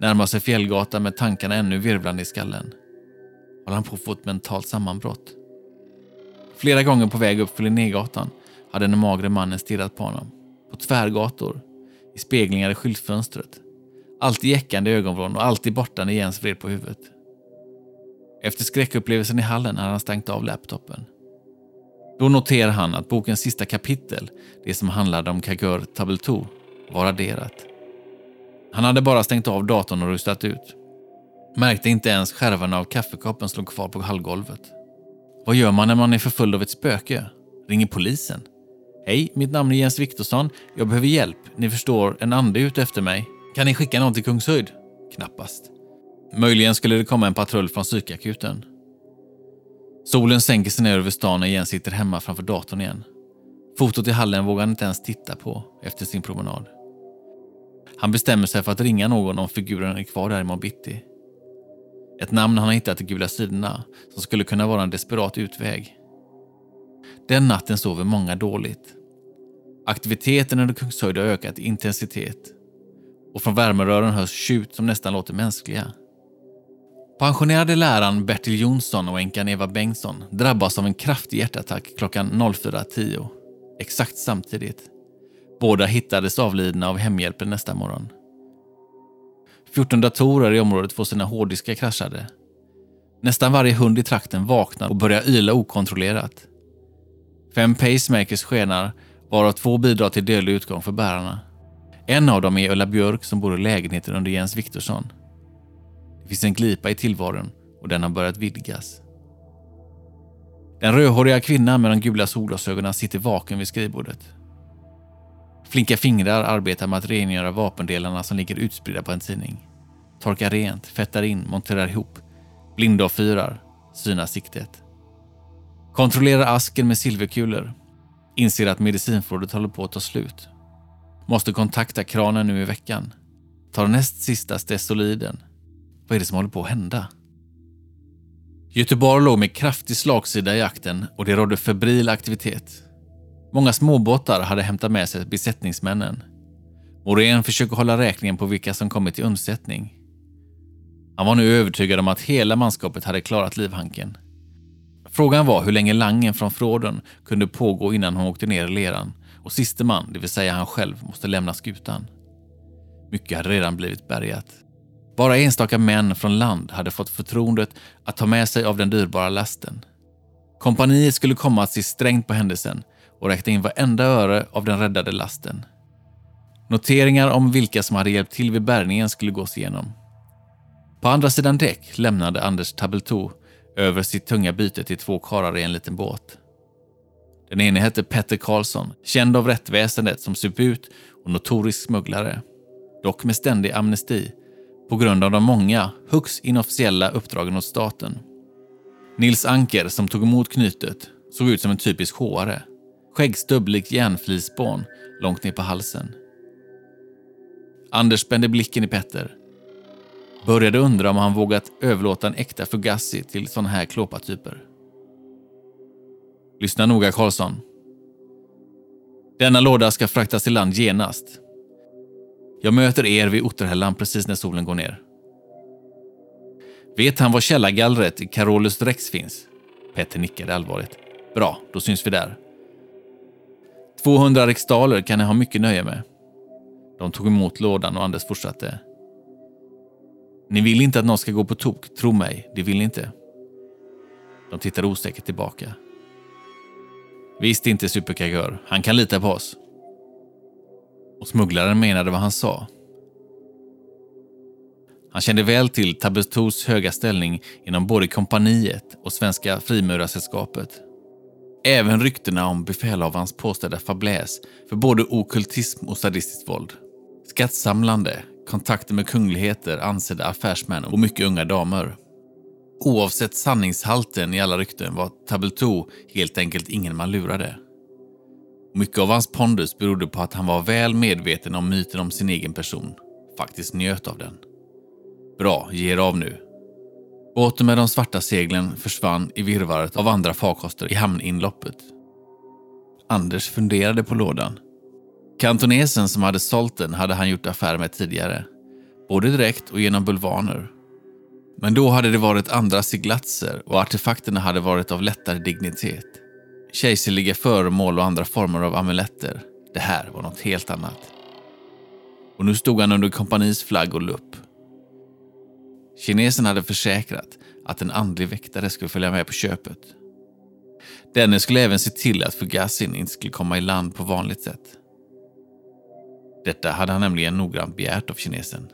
Närmar sig Fjällgatan med tankarna ännu virvlande i skallen. Håller han på att få ett mentalt sammanbrott? Flera gånger på väg upp för Linnégatan hade den magre mannen stirrat på honom. På tvärgator, i speglingar i skyltfönstret. Alltid jäckande ögonvrån och alltid borta när Jens vred på huvudet. Efter skräckupplevelsen i hallen hade han stängt av laptopen. Då noterar han att bokens sista kapitel, det som handlade om Kagör Tabeltou, var raderat. Han hade bara stängt av datorn och rustat ut. Märkte inte ens skärvarna av kaffekoppen slog kvar på hallgolvet. Vad gör man när man är förföljd av ett spöke? Ringer polisen? Hej, mitt namn är Jens Viktorsson. Jag behöver hjälp. Ni förstår, en ande är ute efter mig. Kan ni skicka någon till Kungshöjd? Knappast. Möjligen skulle det komma en patrull från psykakuten. Solen sänker sig ner över stan när Jens sitter hemma framför datorn igen. Fotot i hallen vågar han inte ens titta på efter sin promenad. Han bestämmer sig för att ringa någon om figuren är kvar där i bitti. Ett namn han har hittat i gula sidorna som skulle kunna vara en desperat utväg. Den natten sover många dåligt. Aktiviteten under Kungshöjd har ökat i intensitet och från värmerören hörs tjut som nästan låter mänskliga. Pensionerade läraren Bertil Jonsson och änkan Eva Bengtsson drabbas av en kraftig hjärtattack klockan 04.10, exakt samtidigt. Båda hittades avlidna av hemhjälpen nästa morgon. 14 datorer i området får sina hårddiskar kraschade. Nästan varje hund i trakten vaknar och börjar yla okontrollerat. Fem pacemakers skenar, varav två bidrar till dödlig utgång för bärarna. En av dem är Ulla Björk som bor i lägenheten under Jens Viktorsson. Det finns en glipa i tillvaron och den har börjat vidgas. Den rödhåriga kvinnan med de gula solglasögonen sitter vaken vid skrivbordet. Flinka fingrar arbetar med att rengöra vapendelarna som ligger utspridda på en tidning. Torkar rent, fettar in, monterar ihop, blindavfyrar, synar siktet. Kontrollerar asken med silverkulor. Inser att medicinförrådet håller på att ta slut. Måste kontakta kranen nu i veckan. Tar näst sista Stesoliden. Vad är det som håller på att hända? Göteborg låg med kraftig slagsida i akten och det rådde febril aktivitet. Många småbåtar hade hämtat med sig besättningsmännen. Morén försöker hålla räkningen på vilka som kommit till undsättning. Han var nu övertygad om att hela manskapet hade klarat livhanken. Frågan var hur länge langen från fråden kunde pågå innan hon åkte ner i leran och siste man, det vill säga han själv, måste lämna skutan. Mycket hade redan blivit bärgat. Bara enstaka män från land hade fått förtroendet att ta med sig av den dyrbara lasten. Kompaniet skulle komma att se strängt på händelsen och räkna in varenda öre av den räddade lasten. Noteringar om vilka som hade hjälpt till vid bärgningen skulle gås igenom. På andra sidan däck lämnade Anders Tabeltou över sitt tunga byte till två karlar i en liten båt. Den ene hette Petter Karlsson, känd av rättväsendet som suput och notorisk smugglare. Dock med ständig amnesti på grund av de många, högst inofficiella uppdragen åt staten. Nils Anker, som tog emot knytet, såg ut som en typisk håare. Skäggstubb likt järnflisspån långt ner på halsen. Anders spände blicken i Petter. Började undra om han vågat överlåta en äkta Fugassi till sådana här klåpatyper. Lyssna noga Karlsson. Denna låda ska fraktas i land genast. Jag möter er vid Otterhällan precis när solen går ner. Vet han var källargallret i Carolus Rex finns? Petter nickade allvarligt. Bra, då syns vi där. 200 riksdaler kan ni ha mycket nöje med. De tog emot lådan och Anders fortsatte. Ni vill inte att någon ska gå på tok, tro mig, det vill ni inte. De tittade osäkert tillbaka. Visst inte superkagör, han kan lita på oss. Och smugglaren menade vad han sa. Han kände väl till Tabetous höga ställning inom både kompaniet och Svenska frimurarsällskapet. Även ryktena om befälhavarens påstådda fabläs för både okultism och sadistiskt våld. Skattsamlande, kontakter med kungligheter, ansedda affärsmän och mycket unga damer. Oavsett sanningshalten i alla rykten var Tableau helt enkelt ingen man lurade. Mycket av hans pondus berodde på att han var väl medveten om myten om sin egen person. Faktiskt njöt av den. Bra, ge er av nu. Båten med de svarta seglen försvann i virvaret av andra farkoster i hamninloppet. Anders funderade på lådan. Kantonesen som hade sålt den hade han gjort affär med tidigare. Både direkt och genom bulvaner. Men då hade det varit andra siglatser och artefakterna hade varit av lättare dignitet. Kejserliga föremål och andra former av amuletter. Det här var något helt annat. Och nu stod han under kompanis flagg och lupp. Kinesen hade försäkrat att en andlig väktare skulle följa med på köpet. Denne skulle även se till att Fugasin inte skulle komma i land på vanligt sätt. Detta hade han nämligen noggrant begärt av kinesen.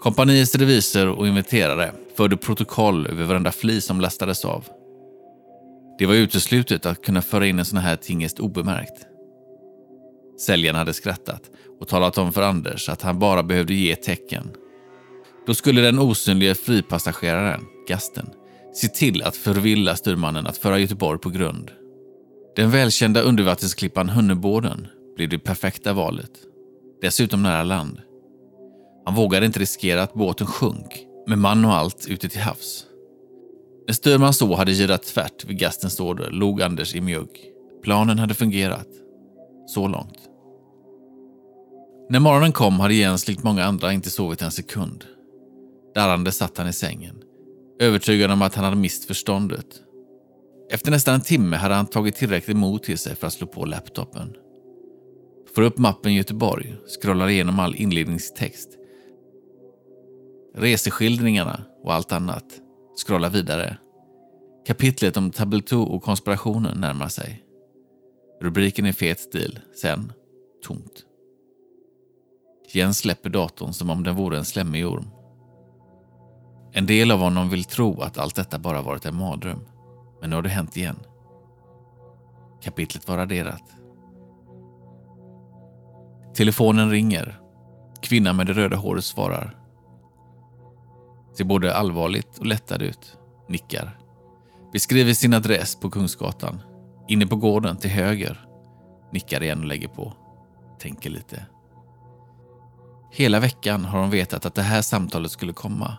Kompaniets revisor och inventerare förde protokoll över varenda flis som lastades av. Det var uteslutet att kunna föra in en sån här tingest obemärkt. Säljaren hade skrattat och talat om för Anders att han bara behövde ge tecken. Då skulle den osynlige fripassageraren, Gasten, se till att förvilla styrmannen att föra Göteborg på grund. Den välkända undervattensklippan Hunnebåden blev det perfekta valet. Dessutom nära land. Han vågade inte riskera att båten sjönk, med man och allt ute till havs. När styrman så hade girat tvärt vid Gastens order log Anders i mjugg. Planen hade fungerat. Så långt. När morgonen kom hade Jens likt många andra inte sovit en sekund. Darrande satt han i sängen, övertygad om att han hade mist förståndet. Efter nästan en timme hade han tagit tillräckligt mod till sig för att slå på laptopen. Får upp mappen Göteborg, scrollar igenom all inledningstext. Reseskildringarna och allt annat. Scrollar vidare. Kapitlet om Tableau och konspirationen närmar sig. Rubriken i fet stil. Sen tomt. Jens släpper datorn som om den vore en slemmig orm. En del av honom vill tro att allt detta bara varit en mardröm. Men nu har det hänt igen. Kapitlet var raderat. Telefonen ringer. Kvinnan med det röda håret svarar. Ser både allvarligt och lättad ut. Nickar. Beskriver sin adress på Kungsgatan. Inne på gården till höger. Nickar igen och lägger på. Tänker lite. Hela veckan har hon vetat att det här samtalet skulle komma.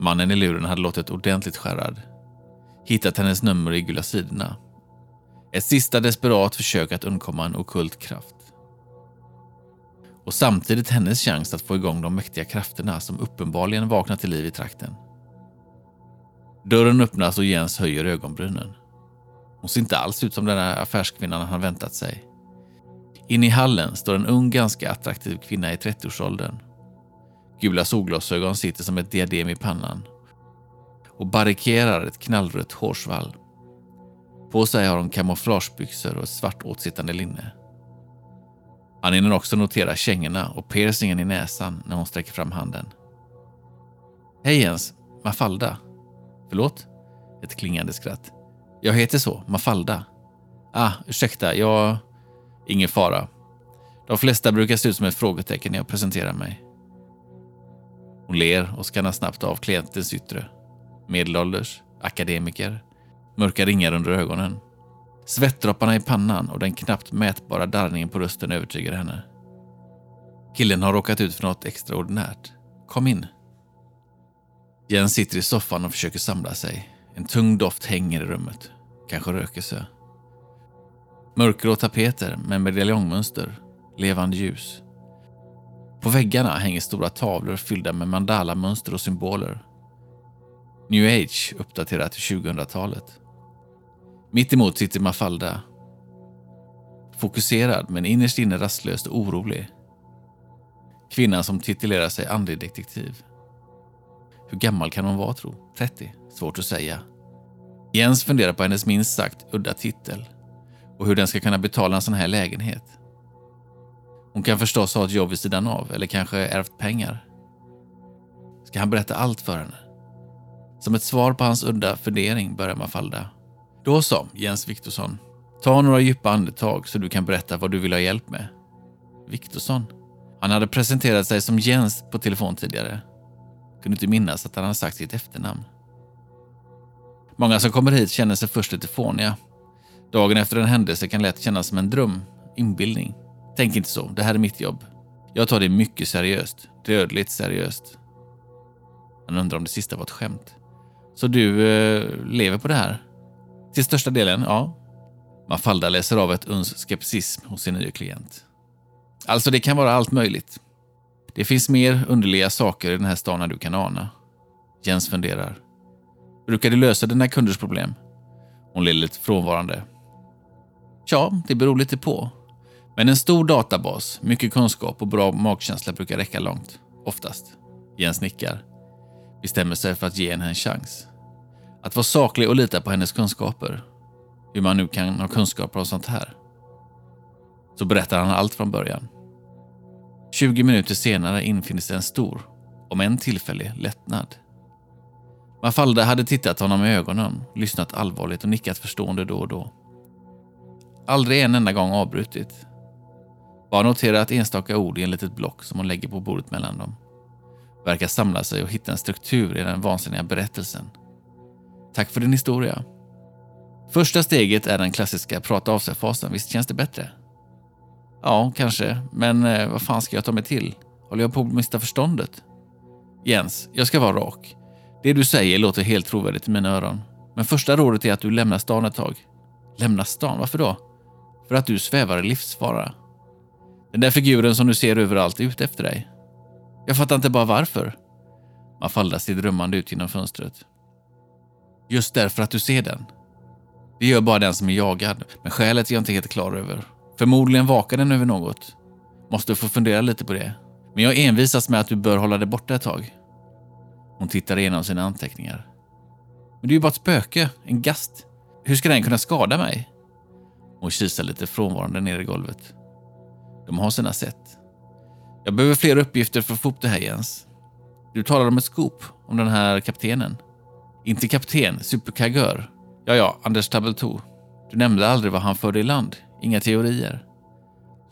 Mannen i luren hade låtit ordentligt skärrad. Hittat hennes nummer i gula sidorna. Ett sista desperat försök att undkomma en okult kraft. Och samtidigt hennes chans att få igång de mäktiga krafterna som uppenbarligen vaknat till liv i trakten. Dörren öppnas och Jens höjer ögonbrynen. Hon ser inte alls ut som den där affärskvinnan han väntat sig. Inne i hallen står en ung, ganska attraktiv kvinna i 30-årsåldern. Gula solglasögon sitter som ett diadem i pannan och barrikerar ett knallrött hårsvall. På sig har hon kamouflagebyxor och ett svart åtsittande linne. Han hinner också notera kängorna och piercingen i näsan när hon sträcker fram handen. Hej Jens, Mafalda. Förlåt? Ett klingande skratt. Jag heter så, Mafalda. Ah, ursäkta, jag... Ingen fara. De flesta brukar se ut som ett frågetecken när jag presenterar mig. Hon ler och skannar snabbt av klientens yttre. Medelålders, akademiker, mörka ringar under ögonen. Svettdropparna i pannan och den knappt mätbara darrningen på rösten övertygar henne. Killen har råkat ut för något extraordinärt. Kom in. Jens sitter i soffan och försöker samla sig. En tung doft hänger i rummet. Kanske rökelse. Mörkgrå tapeter med medaljongmönster. Levande ljus. På väggarna hänger stora tavlor fyllda med mandala-mönster och symboler. New Age uppdaterat till 2000-talet. Mitt emot sitter Mafalda. Fokuserad men innerst inne rastlöst och orolig. Kvinnan som titulerar sig andlig detektiv. Hur gammal kan hon vara tro? 30? Svårt att säga. Jens funderar på hennes minst sagt udda titel och hur den ska kunna betala en sån här lägenhet. Hon kan förstås ha ett jobb vid sidan av eller kanske ärvt pengar. Ska han berätta allt för henne? Som ett svar på hans udda fundering börjar Mafalda. Då så, Jens Viktorsson. Ta några djupa andetag så du kan berätta vad du vill ha hjälp med. Viktorsson? Han hade presenterat sig som Jens på telefon tidigare. Kunde inte minnas att han hade sagt sitt efternamn. Många som kommer hit känner sig först lite fåniga. Dagen efter en händelse kan lätt kännas som en dröm, inbildning. Tänk inte så, det här är mitt jobb. Jag tar det mycket seriöst, dödligt seriöst. Han undrar om det sista var ett skämt. Så du eh, lever på det här? Till största delen, ja. Mafalda läser av ett uns skepticism hos sin nya klient. Alltså, det kan vara allt möjligt. Det finns mer underliga saker i den här stan än du kan ana. Jens funderar. Brukar du lösa dina kunders problem? Hon ler lite frånvarande. Ja, det beror lite på. Men en stor databas, mycket kunskap och bra magkänsla brukar räcka långt. Oftast. Jens nickar. Bestämmer sig för att ge henne en chans. Att vara saklig och lita på hennes kunskaper. Hur man nu kan ha kunskaper om sånt här. Så berättar han allt från början. 20 minuter senare infinner sig en stor, om en tillfällig, lättnad. Mafalda hade tittat honom i ögonen, lyssnat allvarligt och nickat förstående då och då. Aldrig en enda gång avbrutit. Bara noterat enstaka ord i en litet block som hon lägger på bordet mellan dem. Verkar samla sig och hitta en struktur i den vansinniga berättelsen. Tack för din historia. Första steget är den klassiska prata av sig-fasen. Visst känns det bättre? Ja, kanske. Men eh, vad fan ska jag ta mig till? Håller jag på att mista förståndet? Jens, jag ska vara rak. Det du säger låter helt trovärdigt i mina öron. Men första rådet är att du lämnar stan ett tag. Lämna stan? Varför då? För att du svävar i livsfara. Den där figuren som du ser överallt är ute efter dig. Jag fattar inte bara varför. Mafalda ser drömmande ut genom fönstret. Just därför att du ser den. Det gör bara den som är jagad, men skälet är jag inte helt klar över. Förmodligen vakar den över något. Måste få fundera lite på det. Men jag envisas med att du bör hålla dig borta ett tag. Hon tittar igenom sina anteckningar. Men det är ju bara ett spöke, en gast. Hur ska den kunna skada mig? Hon kisar lite frånvarande ner i golvet. De har sina sätt. Jag behöver fler uppgifter för att få upp det här Jens. Du talar om ett scoop om den här kaptenen. Inte kapten, superkagör. Ja, ja, Anders Tabeltou. Du nämnde aldrig vad han förde i land. Inga teorier.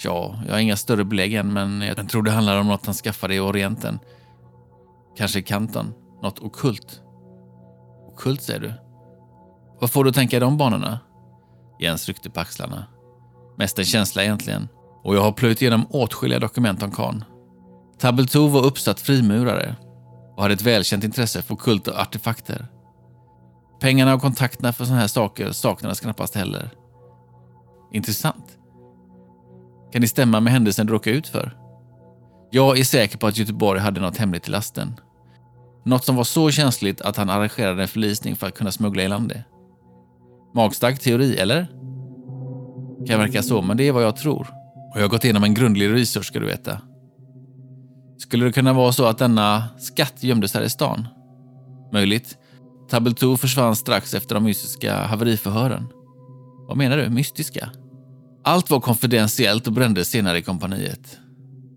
Ja, jag har inga större belägg än, men jag tror det handlar om något han skaffade i Orienten. Kanske i Kanton. Något okult. Okult, säger du? Vad får du att tänka i de banorna? Jens ryckte på axlarna. Mest en känsla egentligen. Och jag har plöjt igenom åtskilliga dokument om Khan. Tabletou var uppsatt frimurare och hade ett välkänt intresse för kult och artefakter. Pengarna och kontakterna för sådana här saker saknades knappast heller. Intressant. Kan det stämma med händelsen du råkade ut för? Jag är säker på att Göteborg hade något hemligt i lasten. Något som var så känsligt att han arrangerade en förlisning för att kunna smuggla i land det. Magstark teori, eller? Kan verka så, men det är vad jag tror. Och jag har gått igenom en grundlig research, ska du veta. Skulle det kunna vara så att denna skatt gömdes här i stan? Möjligt. Tabletou försvann strax efter de mystiska haveriförhören. Vad menar du? Mystiska? Allt var konfidentiellt och brändes senare i kompaniet.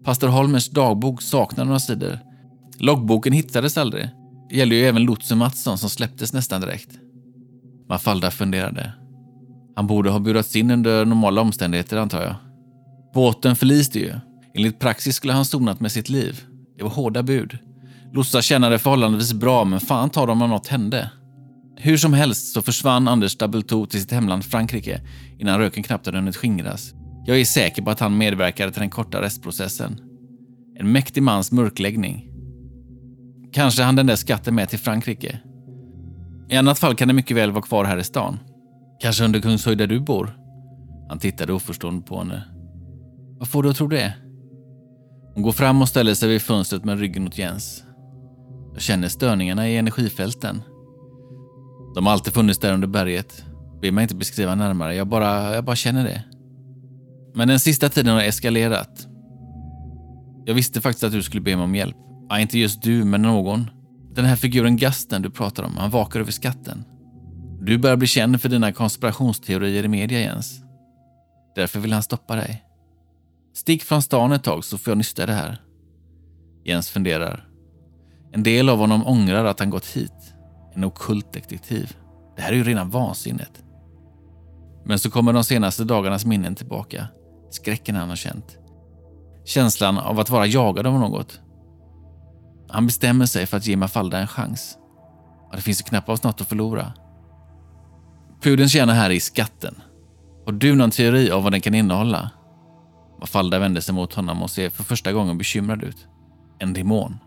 Pastor Holmers dagbok saknar några sidor. Loggboken hittades aldrig. Det gäller ju även lotsen Mattsson som släpptes nästan direkt. Mafalda funderade. Han borde ha burats in under normala omständigheter antar jag. Båten förliste ju. Enligt praxis skulle han sonat med sitt liv. Det var hårda bud. Lotsar tjänade förhållandevis bra, men fan tar dem om något hände. Hur som helst så försvann Anders Double till sitt hemland Frankrike innan röken knappt hade hunnit skingras. Jag är säker på att han medverkade till den korta restprocessen. En mäktig mans mörkläggning. Kanske han den där skatten med till Frankrike. I annat fall kan det mycket väl vara kvar här i stan. Kanske under Kungshöjd där du bor? Han tittade oförstående på henne. Vad får du att tro det? Hon går fram och ställer sig vid fönstret med ryggen mot Jens. Jag känner störningarna i energifälten. De har alltid funnits där under berget. Be mig inte beskriva närmare, jag bara, jag bara känner det. Men den sista tiden har eskalerat. Jag visste faktiskt att du skulle be mig om hjälp. Ja, inte just du, men någon. Den här figuren Gasten du pratar om, han vakar över skatten. Du börjar bli känd för dina konspirationsteorier i media, Jens. Därför vill han stoppa dig. Stick från stan ett tag så får jag nysta det här. Jens funderar. En del av honom ångrar att han gått hit. En okult detektiv. Det här är ju rena vansinnet. Men så kommer de senaste dagarnas minnen tillbaka. Skräcken han har känt. Känslan av att vara jagad av något. Han bestämmer sig för att ge Mafalda en chans. Och det finns ju knappast något att förlora. Pudelns kärna här är skatten. Har du någon teori av vad den kan innehålla? Mafalda vänder sig mot honom och ser för första gången bekymrad ut. En demon.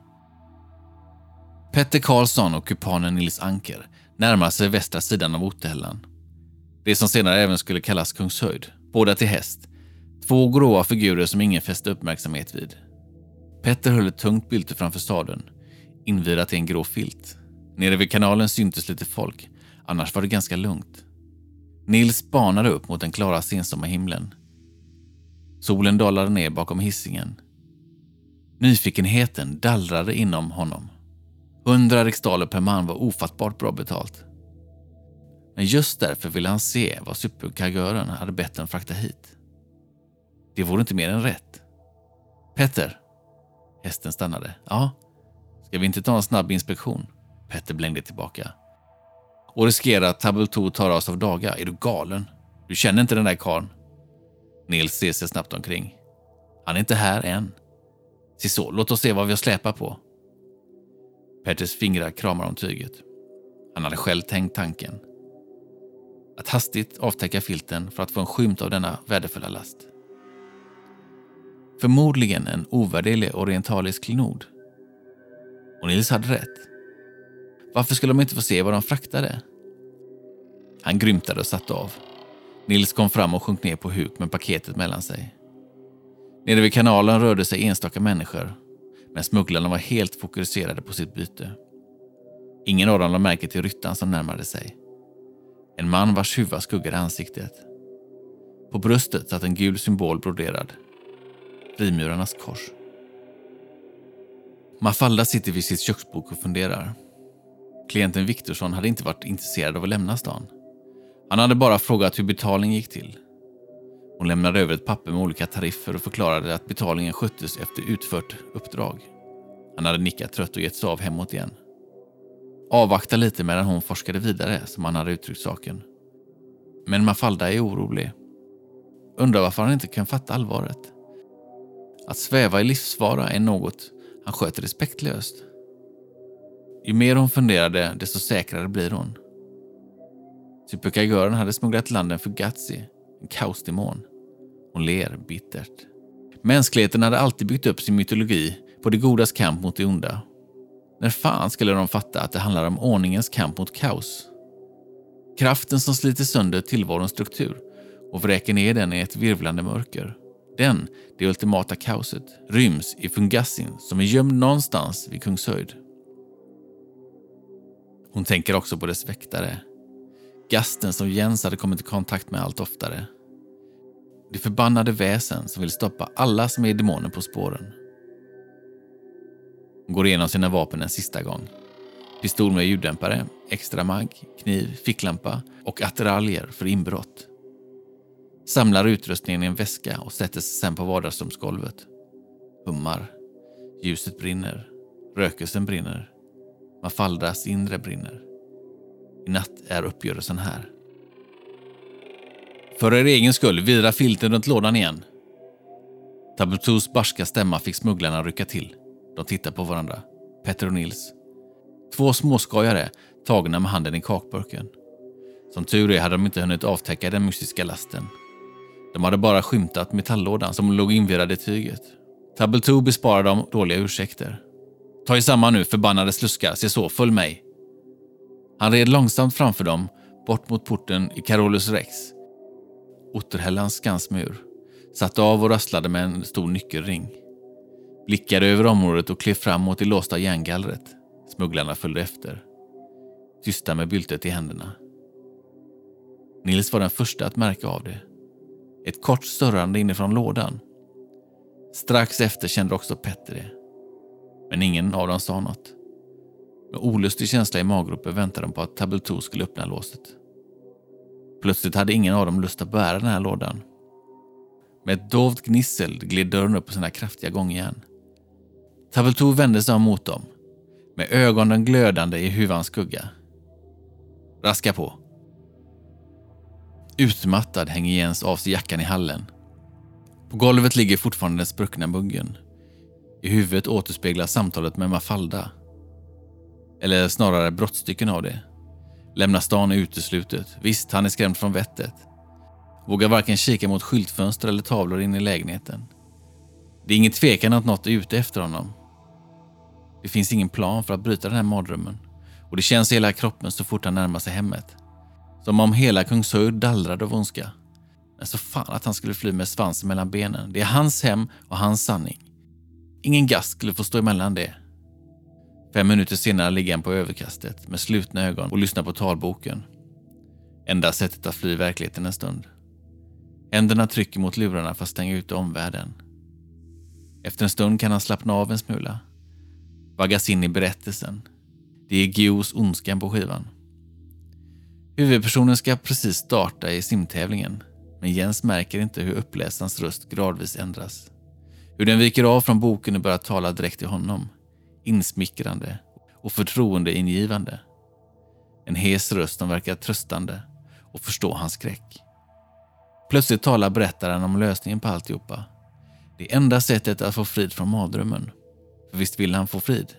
Petter Karlsson och kupanen Nils Anker närmar sig västra sidan av Otterhällan. Det som senare även skulle kallas Kungshöjd. Båda till häst. Två gråa figurer som ingen fäste uppmärksamhet vid. Petter höll ett tungt bylte framför staden, invirat i en grå filt. Nere vid kanalen syntes lite folk, annars var det ganska lugnt. Nils spanade upp mot den klara sensommarhimlen. Solen dalade ner bakom hissingen. Nyfikenheten dallrade inom honom. Hundra riksdaler per man var ofattbart bra betalt. Men just därför ville han se vad superkargören hade bett den frakta hit. Det vore inte mer än rätt. Petter. Hästen stannade. Ja, ska vi inte ta en snabb inspektion? Petter blängde tillbaka. Och riskera att Tabelto tar oss av daga? Är du galen? Du känner inte den där karln? Nils ser sig snabbt omkring. Han är inte här än. Se så, låt oss se vad vi har släpat på. Petters fingrar kramar om tyget. Han hade själv tänkt tanken. Att hastigt avtäcka filten för att få en skymt av denna värdefulla last. Förmodligen en ovärderlig orientalisk klenod. Och Nils hade rätt. Varför skulle de inte få se vad de fraktade? Han grymtade och satte av. Nils kom fram och sjönk ner på huk med paketet mellan sig. Nere vid kanalen rörde sig enstaka människor, men smugglarna var helt fokuserade på sitt byte. Ingen av dem lade märke till ryttaren som närmade sig. En man vars huva skuggade ansiktet. På bröstet satt en gul symbol broderad. Frimurarnas kors. Mafalda sitter vid sitt köksbord och funderar. Klienten Viktorsson hade inte varit intresserad av att lämna stan. Han hade bara frågat hur betalning gick till. Hon lämnade över ett papper med olika tariffer och förklarade att betalningen sköttes efter utfört uppdrag. Han hade nickat trött och gett sig av hemåt igen. Avvakta lite medan hon forskade vidare, som han hade uttryckt saken. Men Mafalda är orolig. Undrar varför han inte kan fatta allvaret. Att sväva i livsfara är något han sköter respektlöst. Ju mer hon funderade, desto säkrare blir hon. Superkagören hade smugglat land en Fugazi, en kaosdemon. Hon ler bittert. Mänskligheten hade alltid byggt upp sin mytologi på det godas kamp mot det onda. När fan skulle de fatta att det handlar om ordningens kamp mot kaos? Kraften som sliter sönder tillvarons struktur och vräker ner den i ett virvlande mörker. Den, det ultimata kaoset, ryms i Fungassin som är gömd någonstans vid Kungshöjd. Hon tänker också på dess väktare. Gasten som Jens hade kommit i kontakt med allt oftare. Det förbannade väsen som vill stoppa alla som är demoner på spåren. Hon går igenom sina vapen en sista gång. Pistol med ljuddämpare, extra mag, kniv, ficklampa och attiraljer för inbrott. Samlar utrustningen i en väska och sätter sig sen på vardagsrumsgolvet. Hummar. Ljuset brinner. Rökelsen brinner. Mafaldas inre brinner. I natt är uppgörelsen här. För er egen skull, vira filten runt lådan igen. Tabutus barska stämma fick smugglarna rycka till. De tittar på varandra. Petter och Nils. Två småskojare, tagna med handen i kakburken. Som tur är hade de inte hunnit avtäcka den mystiska lasten. De hade bara skymtat metalllådan som låg invirad i tyget. Tabletoo besparade dem dåliga ursäkter. Ta er samman nu, förbannade sluskar. Se så, följ mig. Han red långsamt framför dem, bort mot porten i Carolus Rex. Otterhällans skansmur. Satte av och rasslade med en stor nyckelring. Blickade över området och klev fram mot det låsta järngallret. Smugglarna följde efter. Tysta med byltet i händerna. Nils var den första att märka av det. Ett kort störrande inifrån lådan. Strax efter kände också Petter det. Men ingen av dem sa något. Med olustig känsla i maggropen väntade de på att Tabletoo skulle öppna låset. Plötsligt hade ingen av dem lust att bära den här lådan. Med ett dovt gnissel gled dörren upp på sina kraftiga gångjärn. Tabletoo vände sig om mot dem, med ögonen glödande i huvans skugga. Raska på. Utmattad hänger Jens av sig jackan i hallen. På golvet ligger fortfarande den spruckna muggen. I huvudet återspeglas samtalet med Mafalda. Eller snarare brottstycken av det. Lämna stan är uteslutet. Visst, han är skrämd från vettet. Vågar varken kika mot skyltfönster eller tavlor in i lägenheten. Det är ingen tvekan att något är ute efter honom. Det finns ingen plan för att bryta den här mardrömmen och det känns i hela kroppen så fort han närmar sig hemmet. Som om hela Kungshöjd dallrade av ondska. Men så fan att han skulle fly med svansen mellan benen. Det är hans hem och hans sanning. Ingen gast skulle få stå emellan det. Fem minuter senare ligger han på överkastet med slutna ögon och lyssnar på talboken. Enda sättet att fly verkligheten en stund. Händerna trycker mot lurarna för att stänga ute omvärlden. Efter en stund kan han slappna av en smula. Vaggas in i berättelsen. Det är Gios ondskan på skivan. Huvudpersonen ska precis starta i simtävlingen, men Jens märker inte hur uppläsarens röst gradvis ändras. Hur den viker av från boken och börjar tala direkt till honom. Insmickrande och förtroendeingivande. En hes röst som verkar tröstande och förstå hans skräck. Plötsligt talar berättaren om lösningen på alltihopa. Det enda sättet att få frid från mardrömmen. För visst vill han få frid?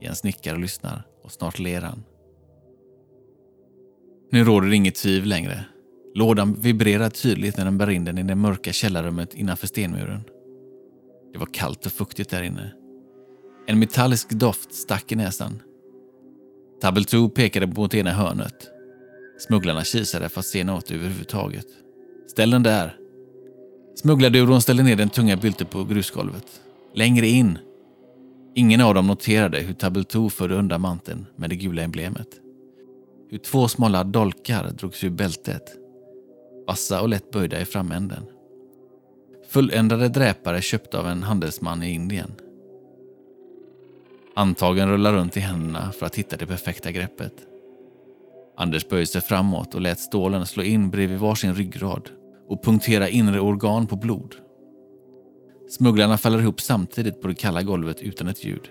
Jens nickar och lyssnar och snart ler han. Nu råder det inget tvivel längre. Lådan vibrerar tydligt när den bär in den i det mörka källarrummet innanför stenmuren. Det var kallt och fuktigt där inne. En metallisk doft stack i näsan. Tabeltoo pekade mot ena hörnet. Smugglarna kisade för att se något överhuvudtaget. Ställ den där. Smugglarduon ställde ner den tunga bylten på grusgolvet. Längre in. Ingen av dem noterade hur Tabeltoo förde undan manteln med det gula emblemet. Hur två smala dolkar drogs ur bältet. Vassa och lätt böjda i framänden. Fulländade dräpare köpta av en handelsman i Indien. Handtagen rullar runt i händerna för att hitta det perfekta greppet. Anders böjde sig framåt och lät stålen slå in bredvid varsin ryggrad och punktera inre organ på blod. Smugglarna faller ihop samtidigt på det kalla golvet utan ett ljud.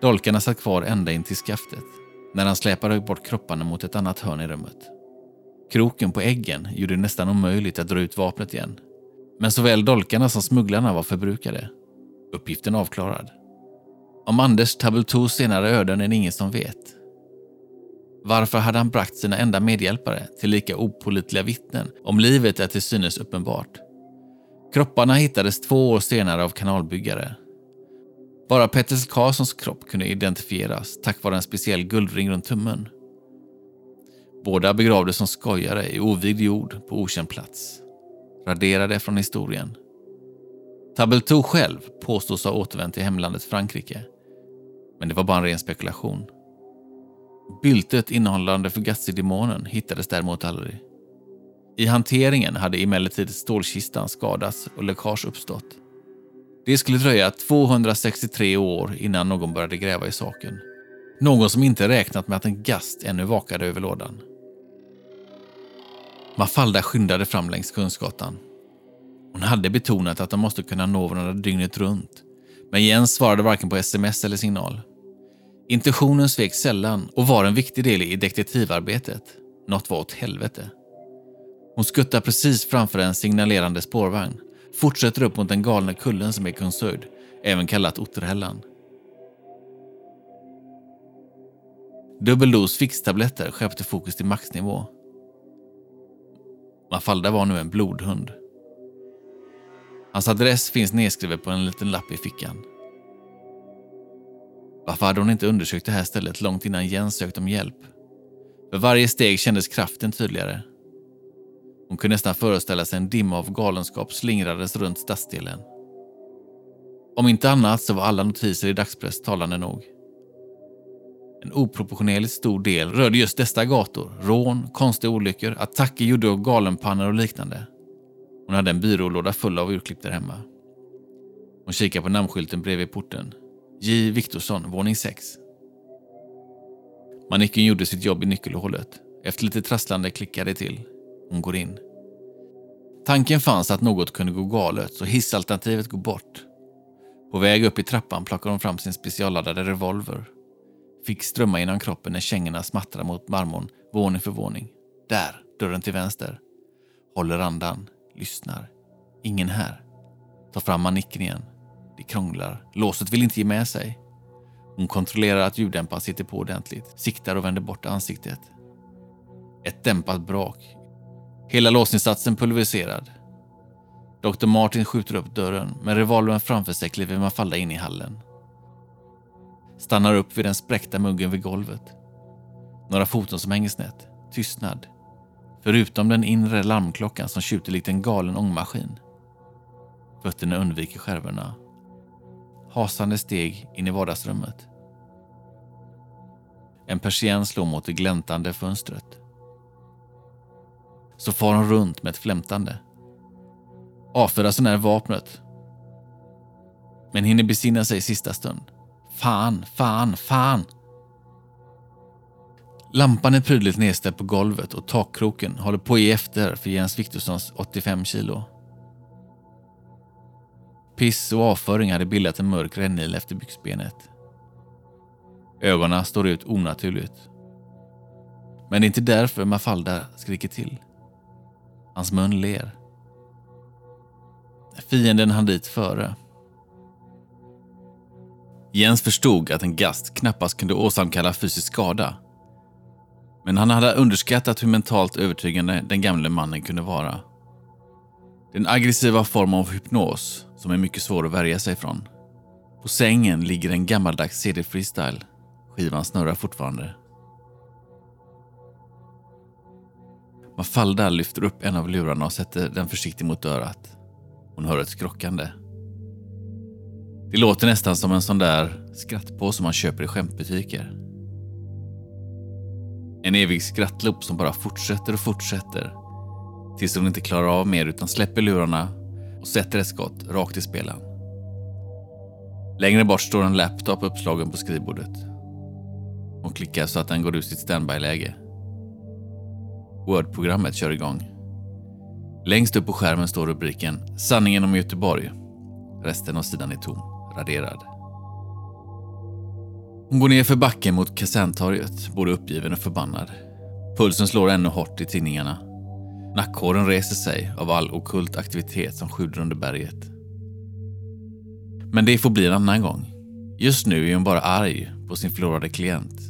Dolkarna satt kvar ända in till skaftet när han släpade bort kropparna mot ett annat hörn i rummet. Kroken på äggen gjorde det nästan omöjligt att dra ut vapnet igen. Men såväl dolkarna som smugglarna var förbrukade. Uppgiften avklarad. Om Anders Tabultos senare öden är det ingen som vet. Varför hade han bragt sina enda medhjälpare till lika opolitliga vittnen om livet är till synes uppenbart? Kropparna hittades två år senare av kanalbyggare. Bara Petters Karlssons kropp kunde identifieras tack vare en speciell guldring runt tummen. Båda begravdes som skojare i ovigd jord på okänd plats. Raderade från historien. Tabeltou själv påstås ha återvänt till hemlandet Frankrike. Men det var bara en ren spekulation. Byltet innehållande Fugazi-demonen hittades däremot aldrig. I hanteringen hade emellertid stålkistan skadats och läckage uppstått. Det skulle dröja 263 år innan någon började gräva i saken. Någon som inte räknat med att en gast ännu vakade över lådan. Mafalda skyndade fram längs Kungsgatan. Hon hade betonat att de måste kunna nå varandra dygnet runt. Men Jens svarade varken på sms eller signal. Intentionen svek sällan och var en viktig del i detektivarbetet. Något var åt helvete. Hon skuttar precis framför en signalerande spårvagn. Fortsätter upp mot den galna kullen som är Kungsörd, även kallat Otterhällan. Dubbeldos fixtabletter skärpte fokus till maxnivå. Mafalda var nu en blodhund. Hans adress finns nedskriven på en liten lapp i fickan. Varför hade hon inte undersökt det här stället långt innan Jens sökte om hjälp? För varje steg kändes kraften tydligare. Hon kunde nästan föreställa sig en dimma av galenskap slingrades runt stadsdelen. Om inte annat så var alla notiser i dagspress talande nog. En oproportionerligt stor del rörde just dessa gator. Rån, konstiga olyckor, attacker gjorda av galenpannor och liknande. Hon hade en byrålåda full av urklipp där hemma. Hon kikade på namnskylten bredvid porten. J. Viktorsson, våning 6. Manicken gjorde sitt jobb i nyckelhålet. Efter lite trasslande klickade det till. Hon går in. Tanken fanns att något kunde gå galet, så hissalternativet går bort. På väg upp i trappan plockar hon fram sin specialladdade revolver. Fick strömma genom kroppen när kängorna smattrar mot marmorn, våning för våning. Där, dörren till vänster. Håller andan, lyssnar. Ingen här. Tar fram manicken igen. Det krånglar. Låset vill inte ge med sig. Hon kontrollerar att ljuddämparen sitter på ordentligt, siktar och vänder bort ansiktet. Ett dämpat brak. Hela låsinsatsen pulveriserad. Dr. Martin skjuter upp dörren, med revolvern framför sig kliver man falla in i hallen. Stannar upp vid den spräckta muggen vid golvet. Några foton som hänger snett. Tystnad. Förutom den inre larmklockan som tjuter likt en galen ångmaskin. Fötterna undviker skärvorna hasande steg in i vardagsrummet. En persienn slår mot det gläntande fönstret. Så far hon runt med ett flämtande. avfyrar så när vapnet. Men hinner besinna sig i sista stund. Fan, fan, fan! Lampan är prydligt nedställd på golvet och takkroken håller på att ge efter för Jens Viktorssons 85 kilo. Piss och avföring hade bildat en mörk rännil efter byxbenet. Ögonen står ut onaturligt. Men det är inte därför Mafalda skriker till. Hans mun ler. Fienden hann dit före. Jens förstod att en gast knappast kunde åsamkalla fysisk skada. Men han hade underskattat hur mentalt övertygande den gamle mannen kunde vara. Den aggressiva form av hypnos som är mycket svår att värja sig från. På sängen ligger en gammaldags CD Freestyle. Skivan snurrar fortfarande. Mafalda lyfter upp en av lurarna och sätter den försiktigt mot örat. Hon hör ett skrockande. Det låter nästan som en sån där skrattpåse man köper i skämtbutiker. En evig skrattloop som bara fortsätter och fortsätter tills hon inte klarar av mer utan släpper lurarna och sätter ett skott rakt i spelaren. Längre bort står en laptop uppslagen på skrivbordet. Hon klickar så att den går ur sitt standby-läge. Word-programmet kör igång. Längst upp på skärmen står rubriken “Sanningen om Göteborg”. Resten av sidan är tom, raderad. Hon går ner för backen mot Kaserntorget, både uppgiven och förbannad. Pulsen slår ännu hårt i tinningarna. Nackhåren reser sig av all okult aktivitet som sjuder under berget. Men det får bli en annan gång. Just nu är hon bara arg på sin förlorade klient.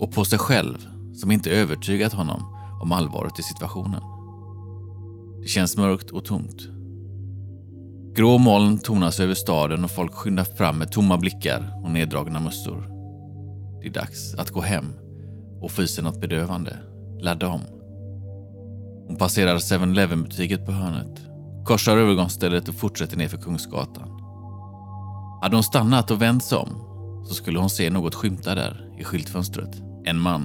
Och på sig själv, som inte övertygat honom om allvaret i situationen. Det känns mörkt och tomt. Grå moln tonas över staden och folk skyndar fram med tomma blickar och neddragna mössor. Det är dags att gå hem och få i sig något bedövande. Ladda om. Hon passerar 7-Eleven butiken på hörnet, korsar övergångsstället och fortsätter ner för Kungsgatan. Hade hon stannat och vänt sig om så skulle hon se något skymta där i skyltfönstret. En man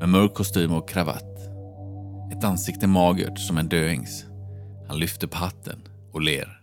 med mörk kostym och kravatt. Ett ansikte magert som en döings. Han lyfter på hatten och ler.